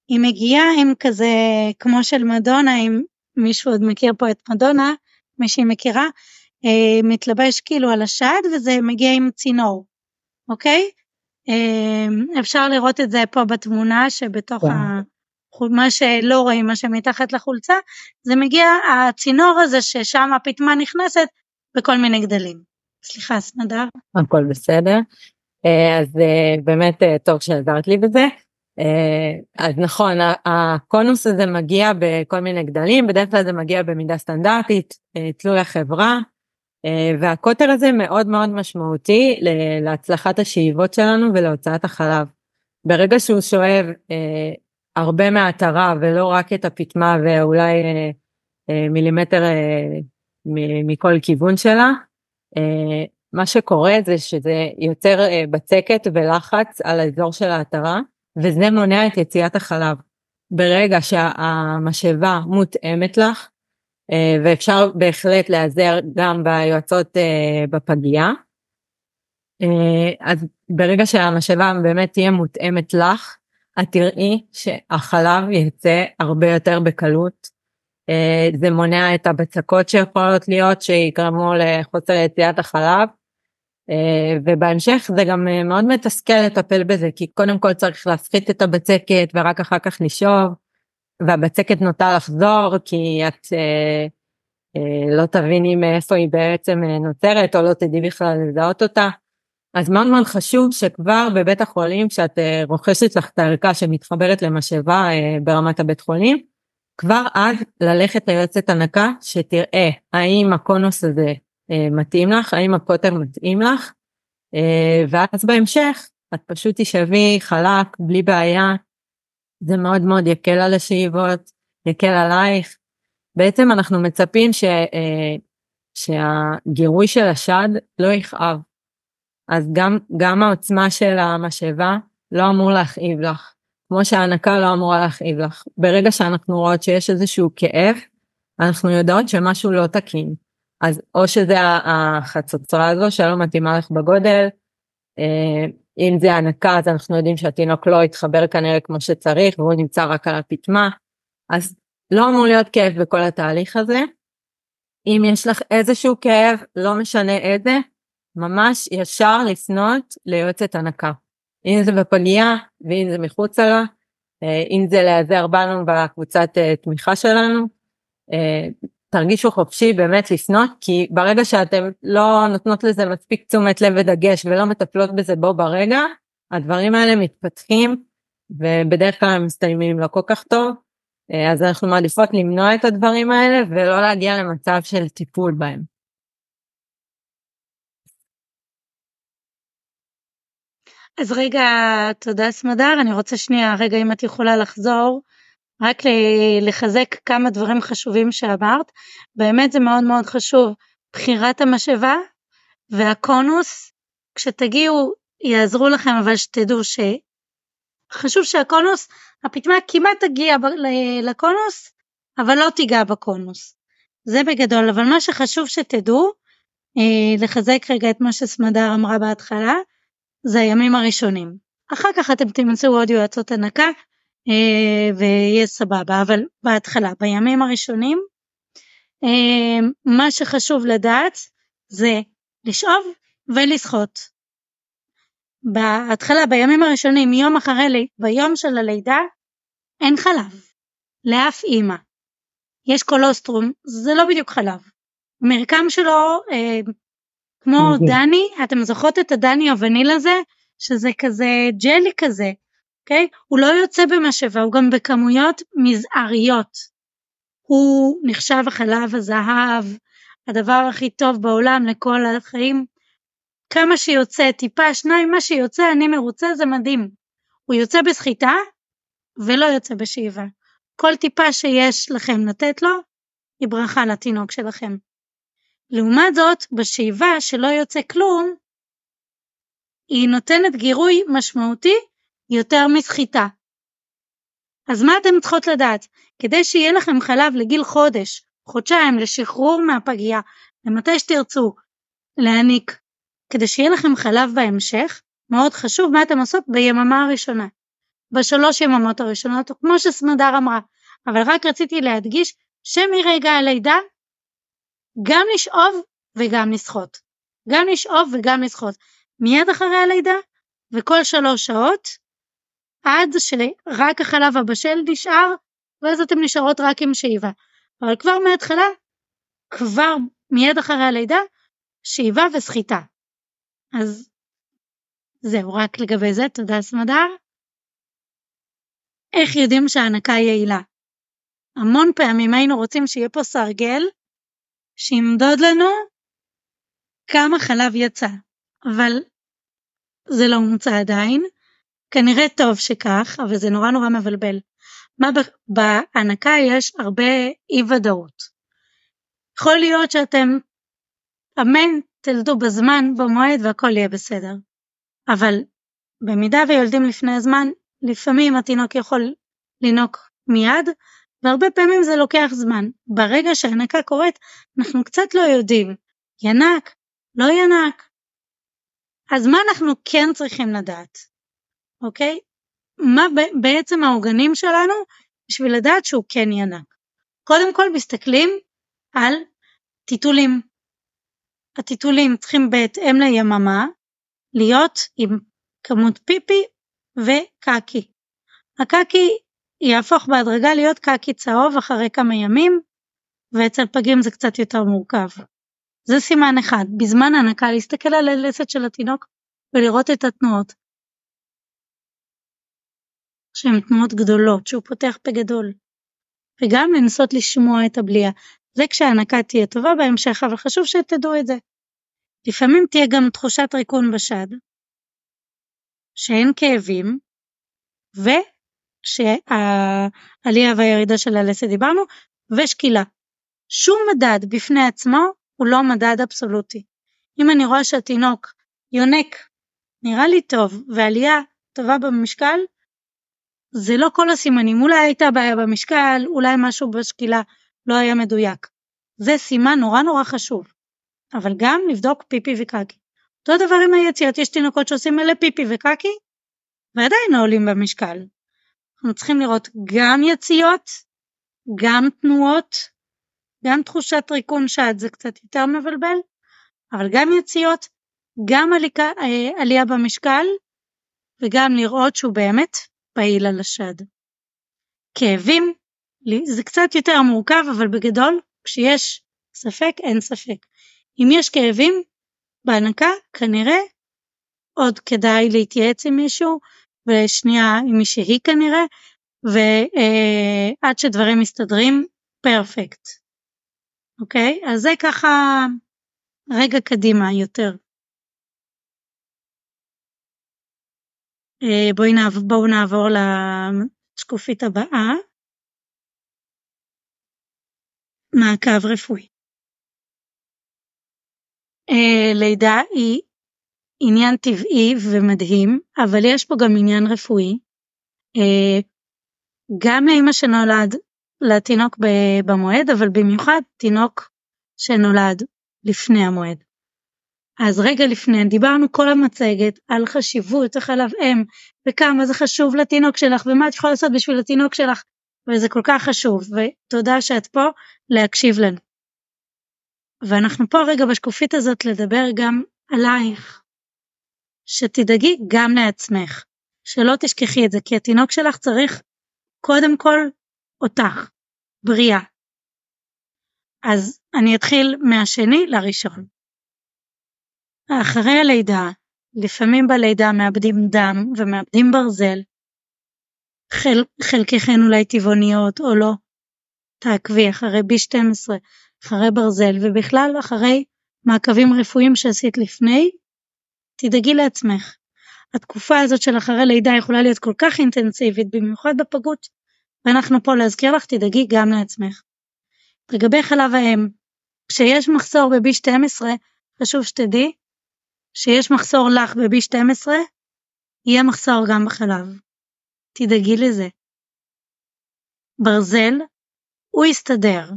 היא מגיעה עם כזה כמו של מדונה אם מישהו עוד מכיר פה את מדונה מי שהיא מכירה אה, מתלבש כאילו על השד וזה מגיע עם צינור אוקיי אה, אפשר לראות את זה פה בתמונה שבתוך yeah. ה... מה שלא רואים מה שמתחת לחולצה זה מגיע הצינור הזה ששם הפטמה נכנסת בכל מיני גדלים. סליחה סמדר. הכל בסדר. אה, אז באמת טוב שעזרת לי בזה. אה, אז נכון, הקונוס הזה מגיע בכל מיני גדלים, בדרך כלל זה מגיע במידה סטנדרטית, אה, תלוי החברה, אה, והקוטר הזה מאוד מאוד משמעותי להצלחת השאיבות שלנו ולהוצאת החלב. ברגע שהוא שואב הרבה מהעטרה ולא רק את הפטמה ואולי מילימטר מכל כיוון שלה, מה שקורה זה שזה יוצר בצקת ולחץ על האזור של העטרה. וזה מונע את יציאת החלב. ברגע שהמשאבה מותאמת לך, אה, ואפשר בהחלט להיעזר גם ביועצות אה, בפגייה, אה, אז ברגע שהמשאבה באמת תהיה מותאמת לך, את תראי שהחלב יצא הרבה יותר בקלות. זה מונע את הבצקות שיכולות להיות שיגרמו לחוסר יציאת החלב ובהמשך זה גם אה, מאוד מתסכל לטפל בזה כי קודם כל צריך להפחית את הבצקת ורק אחר כך לשאוב והבצקת נוטה לחזור כי את אה, אה, לא תביני מאיפה היא בעצם אה, נוצרת או לא תדעי בכלל לזהות אותה. אז מאוד מאוד חשוב שכבר בבית החולים כשאת אה, רוכשת לך את הערכה שמתחברת למשאבה אה, ברמת הבית חולים, כבר אז ללכת ליועצת הנקה שתראה האם הקונוס הזה אה, מתאים לך, האם הפוטר מתאים לך, אה, ואז בהמשך את פשוט תשבי חלק בלי בעיה, זה מאוד מאוד יקל על השאיבות, יקל עלייך. בעצם אנחנו מצפים ש, אה, שהגירוי של השד לא יכאב. אז גם, גם העוצמה של המשאבה לא אמור להכאיב לך, כמו שההנקה לא אמורה להכאיב לך. ברגע שאנחנו רואות שיש איזשהו כאב, אנחנו יודעות שמשהו לא תקין. אז או שזה החצוצרה הזו שלא מתאימה לך בגודל, אה, אם זה הנקה אז אנחנו יודעים שהתינוק לא יתחבר כנראה כמו שצריך והוא נמצא רק על הפטמה, אז לא אמור להיות כאב בכל התהליך הזה. אם יש לך איזשהו כאב, לא משנה איזה, ממש ישר לפנות ליועצת הנקה. אם זה בפגייה ואם זה מחוצה לה, אה, אם זה להיעזר בנו בקבוצת אה, תמיכה שלנו, תרגישו חופשי באמת לפנות כי ברגע שאתם לא נותנות לזה מספיק תשומת לב ודגש ולא מטפלות בזה בו ברגע הדברים האלה מתפתחים ובדרך כלל הם מסתיימים לא כל כך טוב. אה, אז אנחנו מעדיפות למנוע את הדברים האלה ולא להגיע למצב של טיפול בהם. אז רגע תודה סמדר. אני רוצה שנייה רגע אם את יכולה לחזור רק לחזק כמה דברים חשובים שאמרת, באמת זה מאוד מאוד חשוב, בחירת המשאבה והקונוס, כשתגיעו יעזרו לכם אבל שתדעו שחשוב שהקונוס, הפטמה כמעט תגיע לקונוס, אבל לא תיגע בקונוס. זה בגדול, אבל מה שחשוב שתדעו, אה, לחזק רגע את מה שסמדר אמרה בהתחלה, זה הימים הראשונים. אחר כך אתם תמצאו עוד יועצות הנקה ויהיה סבבה, אבל בהתחלה, בימים הראשונים, אה, מה שחשוב לדעת זה לשאוב ולשחות. בהתחלה, בימים הראשונים, יום אחרי, ביום של הלידה, אין חלב, לאף אימא. יש קולוסטרום, זה לא בדיוק חלב. המרקם שלו, אה, כמו דני, אתם זוכרות את הדני הווניל הזה, שזה כזה ג'לי כזה, אוקיי? הוא לא יוצא במשאבה, הוא גם בכמויות מזעריות. הוא נחשב החלב הזהב, הדבר הכי טוב בעולם לכל החיים. כמה שיוצא, טיפה, שניים, מה שיוצא, אני מרוצה, זה מדהים. הוא יוצא בסחיטה ולא יוצא בשאיבה. כל טיפה שיש לכם לתת לו, היא ברכה לתינוק שלכם. לעומת זאת, בשאיבה שלא יוצא כלום, היא נותנת גירוי משמעותי יותר מסחיטה. אז מה אתן צריכות לדעת? כדי שיהיה לכם חלב לגיל חודש, חודשיים, לשחרור מהפגייה, למתי שתרצו להעניק, כדי שיהיה לכם חלב בהמשך, מאוד חשוב מה אתן עושות ביממה הראשונה, בשלוש יממות הראשונות, כמו שסמדר אמרה, אבל רק רציתי להדגיש שמרגע הלידה גם לשאוב וגם לשחות. גם לשאוב וגם לשחות. מיד אחרי הלידה וכל שלוש שעות עד שרק החלב הבשל נשאר ואז אתן נשארות רק עם שאיבה. אבל כבר מההתחלה, כבר מיד אחרי הלידה, שאיבה וסחיטה. אז זהו, רק לגבי זה, תודה סמדר. איך יודעים שההנקה יעילה? המון פעמים היינו רוצים שיהיה פה סרגל שימדוד לנו כמה חלב יצא, אבל זה לא מוצא עדיין, כנראה טוב שכך, אבל זה נורא נורא מבלבל. מה בהנקה יש הרבה אי ודאות. יכול להיות שאתם, אמן, תלדו בזמן, במועד והכל יהיה בסדר. אבל במידה ויולדים לפני הזמן, לפעמים התינוק יכול לינוק מיד, והרבה פעמים זה לוקח זמן. ברגע שהנקה קורית, אנחנו קצת לא יודעים, ינק, לא ינק. אז מה אנחנו כן צריכים לדעת? אוקיי? מה בעצם העוגנים שלנו בשביל לדעת שהוא כן ינק. קודם כל מסתכלים על טיטולים. הטיטולים צריכים בהתאם ליממה להיות עם כמות פיפי וקקי. הקקי יהפוך בהדרגה להיות קקי צהוב אחרי כמה ימים, ואצל פגים זה קצת יותר מורכב. זה סימן אחד, בזמן הנקה להסתכל על הלסת של התינוק ולראות את התנועות. שהן תנועות גדולות, שהוא פותח פה גדול. וגם לנסות לשמוע את הבליעה. זה כשההנקה תהיה טובה בהמשך, אבל חשוב שתדעו את זה. לפעמים תהיה גם תחושת ריקון בשד, שאין כאבים, ושהעלייה והירידה של הלסת דיברנו, ושקילה. שום מדד בפני עצמו הוא לא מדד אבסולוטי. אם אני רואה שהתינוק יונק, נראה לי טוב, ועלייה טובה במשקל, זה לא כל הסימנים, אולי הייתה בעיה במשקל, אולי משהו בשקילה לא היה מדויק. זה סימן נורא נורא חשוב. אבל גם לבדוק פיפי וקקי. אותו דבר עם היציאות, יש תינוקות שעושים מלא פיפי וקקי, ועדיין לא עולים במשקל. אנחנו צריכים לראות גם יציאות, גם תנועות, גם תחושת ריקון שד זה קצת יותר מבלבל, אבל גם יציאות, גם עליקה, אה, עלייה במשקל, וגם לראות שהוא באמת פעיל על השד. כאבים, זה קצת יותר מורכב, אבל בגדול, כשיש ספק, אין ספק. אם יש כאבים בהנקה, כנראה עוד כדאי להתייעץ עם מישהו, ושנייה עם מישהי כנראה, ועד שדברים מסתדרים, פרפקט. אוקיי? אז זה ככה רגע קדימה יותר. בואי נעבור, בואו נעבור לשקופית הבאה. מעקב רפואי. אה, לידה היא עניין טבעי ומדהים, אבל יש פה גם עניין רפואי. אה, גם לאמא שנולד לתינוק במועד, אבל במיוחד תינוק שנולד לפני המועד. אז רגע לפני דיברנו כל המצגת על חשיבות החלב אם וכמה זה חשוב לתינוק שלך ומה את יכולה לעשות בשביל התינוק שלך וזה כל כך חשוב ותודה שאת פה להקשיב לנו. ואנחנו פה רגע בשקופית הזאת לדבר גם עלייך. שתדאגי גם לעצמך, שלא תשכחי את זה, כי התינוק שלך צריך קודם כל אותך, בריאה. אז אני אתחיל מהשני לראשון. אחרי הלידה, לפעמים בלידה מאבדים דם ומאבדים ברזל. חל, חלקכן אולי טבעוניות או לא. תעקבי אחרי B12, אחרי ברזל ובכלל אחרי מעקבים רפואיים שעשית לפני, תדאגי לעצמך. התקופה הזאת של אחרי לידה יכולה להיות כל כך אינטנסיבית, במיוחד בפגות, ואנחנו פה להזכיר לך, תדאגי גם לעצמך. לגבי חלב האם, כשיש מחסור ב-B12, חשוב שתדעי שיש מחסור לך ב-B12, יהיה מחסור גם בחלב. תדאגי לזה. ברזל, הוא יסתדר.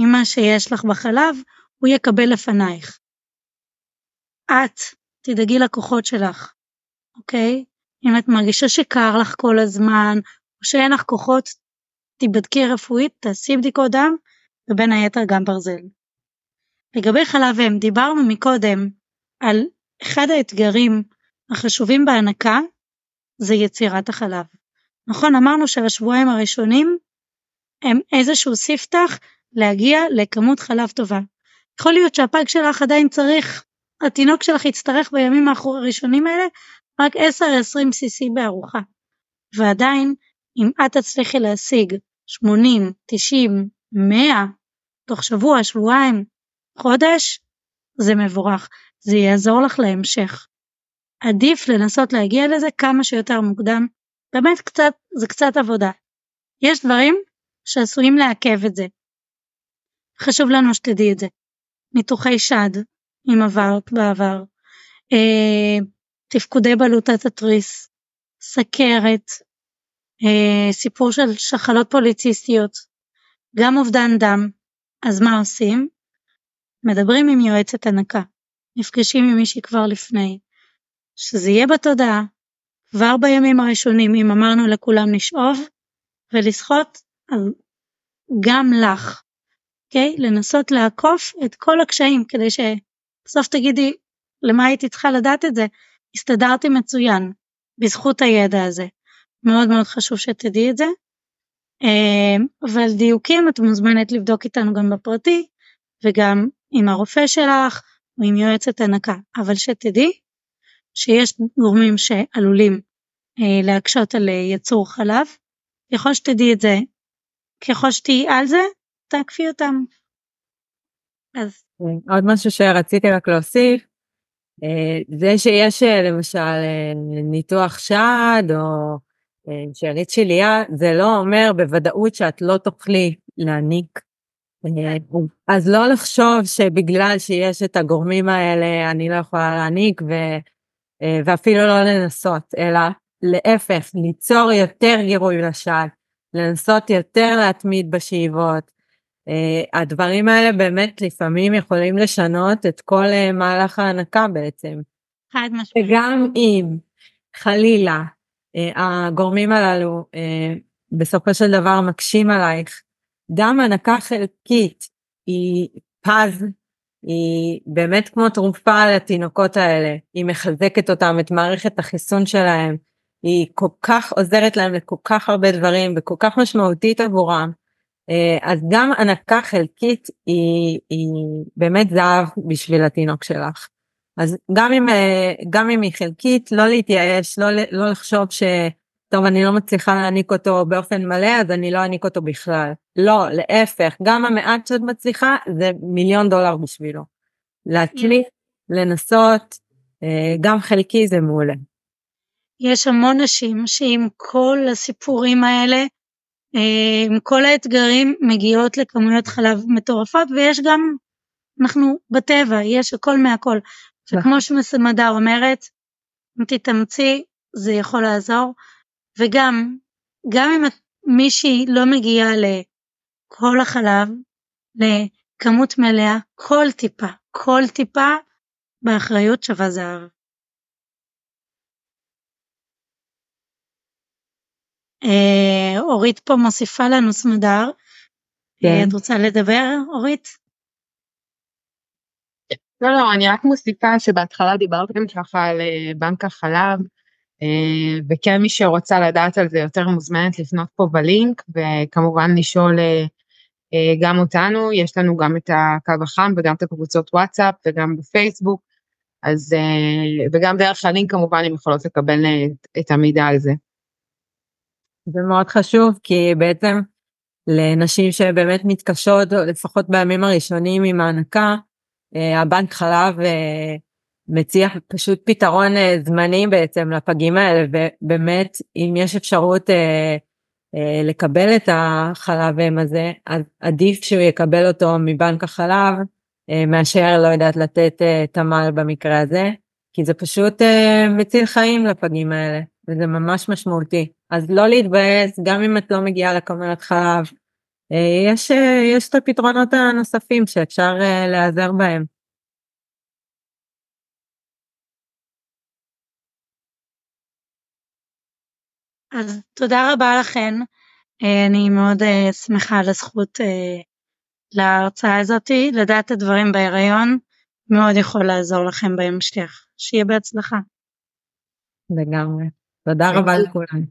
עם מה שיש לך בחלב, הוא יקבל לפנייך. את, תדאגי לכוחות שלך, אוקיי? אם את מרגישה שקר לך כל הזמן, או שאין לך כוחות, תיבדקי רפואית, תעשי בדיקות דם, ובין היתר גם ברזל. לגבי חלב אם, דיברנו מקודם על אחד האתגרים החשובים בהנקה, זה יצירת החלב. נכון, אמרנו שהשבועיים הראשונים הם איזשהו ספתח להגיע לכמות חלב טובה. יכול להיות שהפג שלך עדיין צריך, התינוק שלך יצטרך בימים הראשונים האלה רק 10-20 cc בארוחה. ועדיין, אם את תצליחי להשיג 80, 90, 100 תוך שבוע, שבועיים, חודש, זה מבורך. זה יעזור לך להמשך. עדיף לנסות להגיע לזה כמה שיותר מוקדם. באמת קצת, זה קצת עבודה. יש דברים שעשויים לעכב את זה. חשוב לנו שתדעי את זה. ניתוחי שד, אם עברת בעבר, אה, תפקודי בלוטת התריס, סכרת, אה, סיפור של שחלות פוליציסטיות, גם אובדן דם, אז מה עושים? מדברים עם יועצת הנקה, נפגשים עם מישהי כבר לפני, שזה יהיה בתודעה, כבר בימים הראשונים, אם אמרנו לכולם לשאוב ולשחות, אז גם לך, אוקיי? Okay? לנסות לעקוף את כל הקשיים כדי שבסוף תגידי למה הייתי צריכה לדעת את זה, הסתדרתי מצוין בזכות הידע הזה. מאוד מאוד חשוב שתדעי את זה. אבל דיוקים את מוזמנת לבדוק איתנו גם בפרטי וגם עם הרופא שלך או עם יועצת הנקה, אבל שתדעי שיש גורמים שעלולים להקשות על יצור חלב, ככל שתדעי את זה, ככל שתהיי על זה, תעקפי אותם. אז עוד משהו שרציתי רק להוסיף, זה שיש למשל ניתוח שד או שארית שליה, זה לא אומר בוודאות שאת לא תוכלי להניק. אז לא לחשוב שבגלל שיש את הגורמים האלה אני לא יכולה להניק ו, ואפילו לא לנסות, אלא להפך, ליצור יותר גירוי לשד, לנסות יותר להתמיד בשאיבות. הדברים האלה באמת לפעמים יכולים לשנות את כל מהלך ההנקה בעצם. חד משמעית. וגם אם חלילה הגורמים הללו בסופו של דבר מקשים עלייך, גם הנקה חלקית היא פז, היא באמת כמו תרופה לתינוקות האלה, היא מחזקת אותם, את מערכת החיסון שלהם, היא כל כך עוזרת להם לכל כך הרבה דברים וכל כך משמעותית עבורם. אז גם הנקה חלקית היא, היא באמת זהב בשביל התינוק שלך. אז גם אם, גם אם היא חלקית, לא להתייאש, לא, לא לחשוב שטוב, אני לא מצליחה להעניק אותו באופן מלא, אז אני לא אעניק אותו בכלל. לא, להפך, גם המעט שאת מצליחה זה מיליון דולר בשבילו. להצליח, לנסות, גם חלקי זה מעולה. יש המון נשים שעם כל הסיפורים האלה, עם כל האתגרים, מגיעות לכמויות חלב מטורפות, ויש גם, אנחנו בטבע, יש הכל מהכל. וכמו שמסמדר אומרת, אם תתאמצי זה יכול לעזור, וגם, גם אם מישהי לא מגיעה לכל החלב, לכמות מלאה, כל טיפה, כל טיפה באחריות שווה זהב. אה, אורית פה מוסיפה לנו סמדר, כן. את רוצה לדבר אורית? לא לא אני רק מוסיפה שבהתחלה דיברתם ככה על בנק החלב וכן מי שרוצה לדעת על זה יותר מוזמנת לפנות פה בלינק וכמובן לשאול גם אותנו יש לנו גם את הקו החם וגם את הקבוצות וואטסאפ וגם בפייסבוק אז וגם דרך הלינק כמובן הם יכולות לקבל את המידע על זה. זה מאוד חשוב כי בעצם לנשים שבאמת מתקשות לפחות בימים הראשונים עם ההנקה אה, הבנק חלב אה, מציע פשוט פתרון אה, זמני בעצם לפגים האלה ובאמת אם יש אפשרות לקבל את החלב אם הזה אז עדיף שהוא יקבל אותו מבנק החלב מאשר לא יודעת לתת תמ"ל במקרה הזה כי זה פשוט מציל חיים לפגים האלה וזה ממש משמעותי אז לא להתבאס גם אם את לא מגיעה לקמלת חלב אה, יש, אה, יש את הפתרונות הנוספים שאפשר אה, להיעזר בהם. אז תודה רבה לכן, אני מאוד שמחה על הזכות להרצאה הזאתי, לדעת את הדברים בהיריון מאוד יכול לעזור לכם בהמשך, שיהיה בהצלחה. לגמרי, תודה רבה לכולם.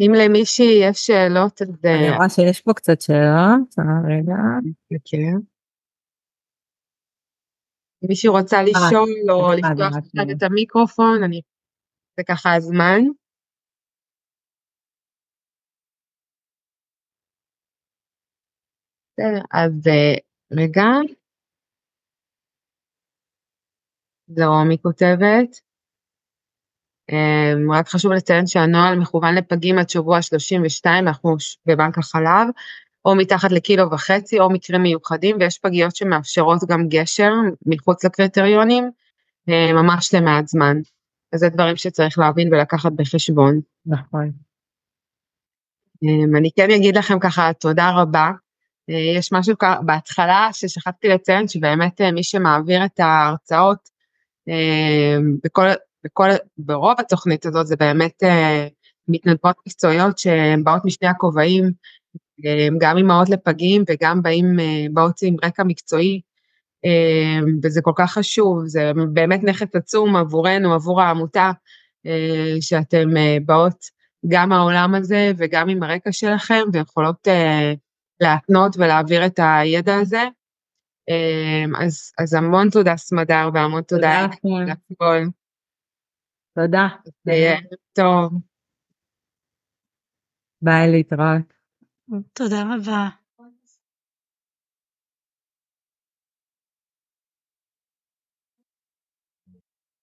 אם למישהי יש שאלות אז... אני רואה שיש פה קצת שאלות, רגע. אם מישהי רוצה לשאול או לפתוח קצת את המיקרופון, אני... זה ככה הזמן. אז רגע. זרומי כותבת. אמ, רק חשוב לציין שהנוהל מכוון לפגים עד שבוע 32 אנחנו בבנק החלב, או מתחת לקילו וחצי או מקרים מיוחדים ויש פגיות שמאפשרות גם גשר מחוץ לקריטריונים אה, ממש למעט זמן. אז זה דברים שצריך להבין ולקחת בחשבון. נכון. אמ, אני כן אגיד לכם ככה תודה רבה. אה, יש משהו בהתחלה ששכחתי לציין שבאמת אה, מי שמעביר את ההרצאות בכל בכל, ברוב התוכנית הזאת זה באמת מתנדבות מקצועיות שהן באות משני הכובעים, גם אימהות לפגים וגם באים, באות עם רקע מקצועי, וזה כל כך חשוב, זה באמת נכס עצום עבורנו, עבור העמותה, שאתם באות גם העולם הזה וגם עם הרקע שלכם ויכולות להתנות ולהעביר את הידע הזה. Um, אז, אז המון תודה סמדר והמון תודה תודה. תודה. טוב. ביי להתראות. תודה רבה.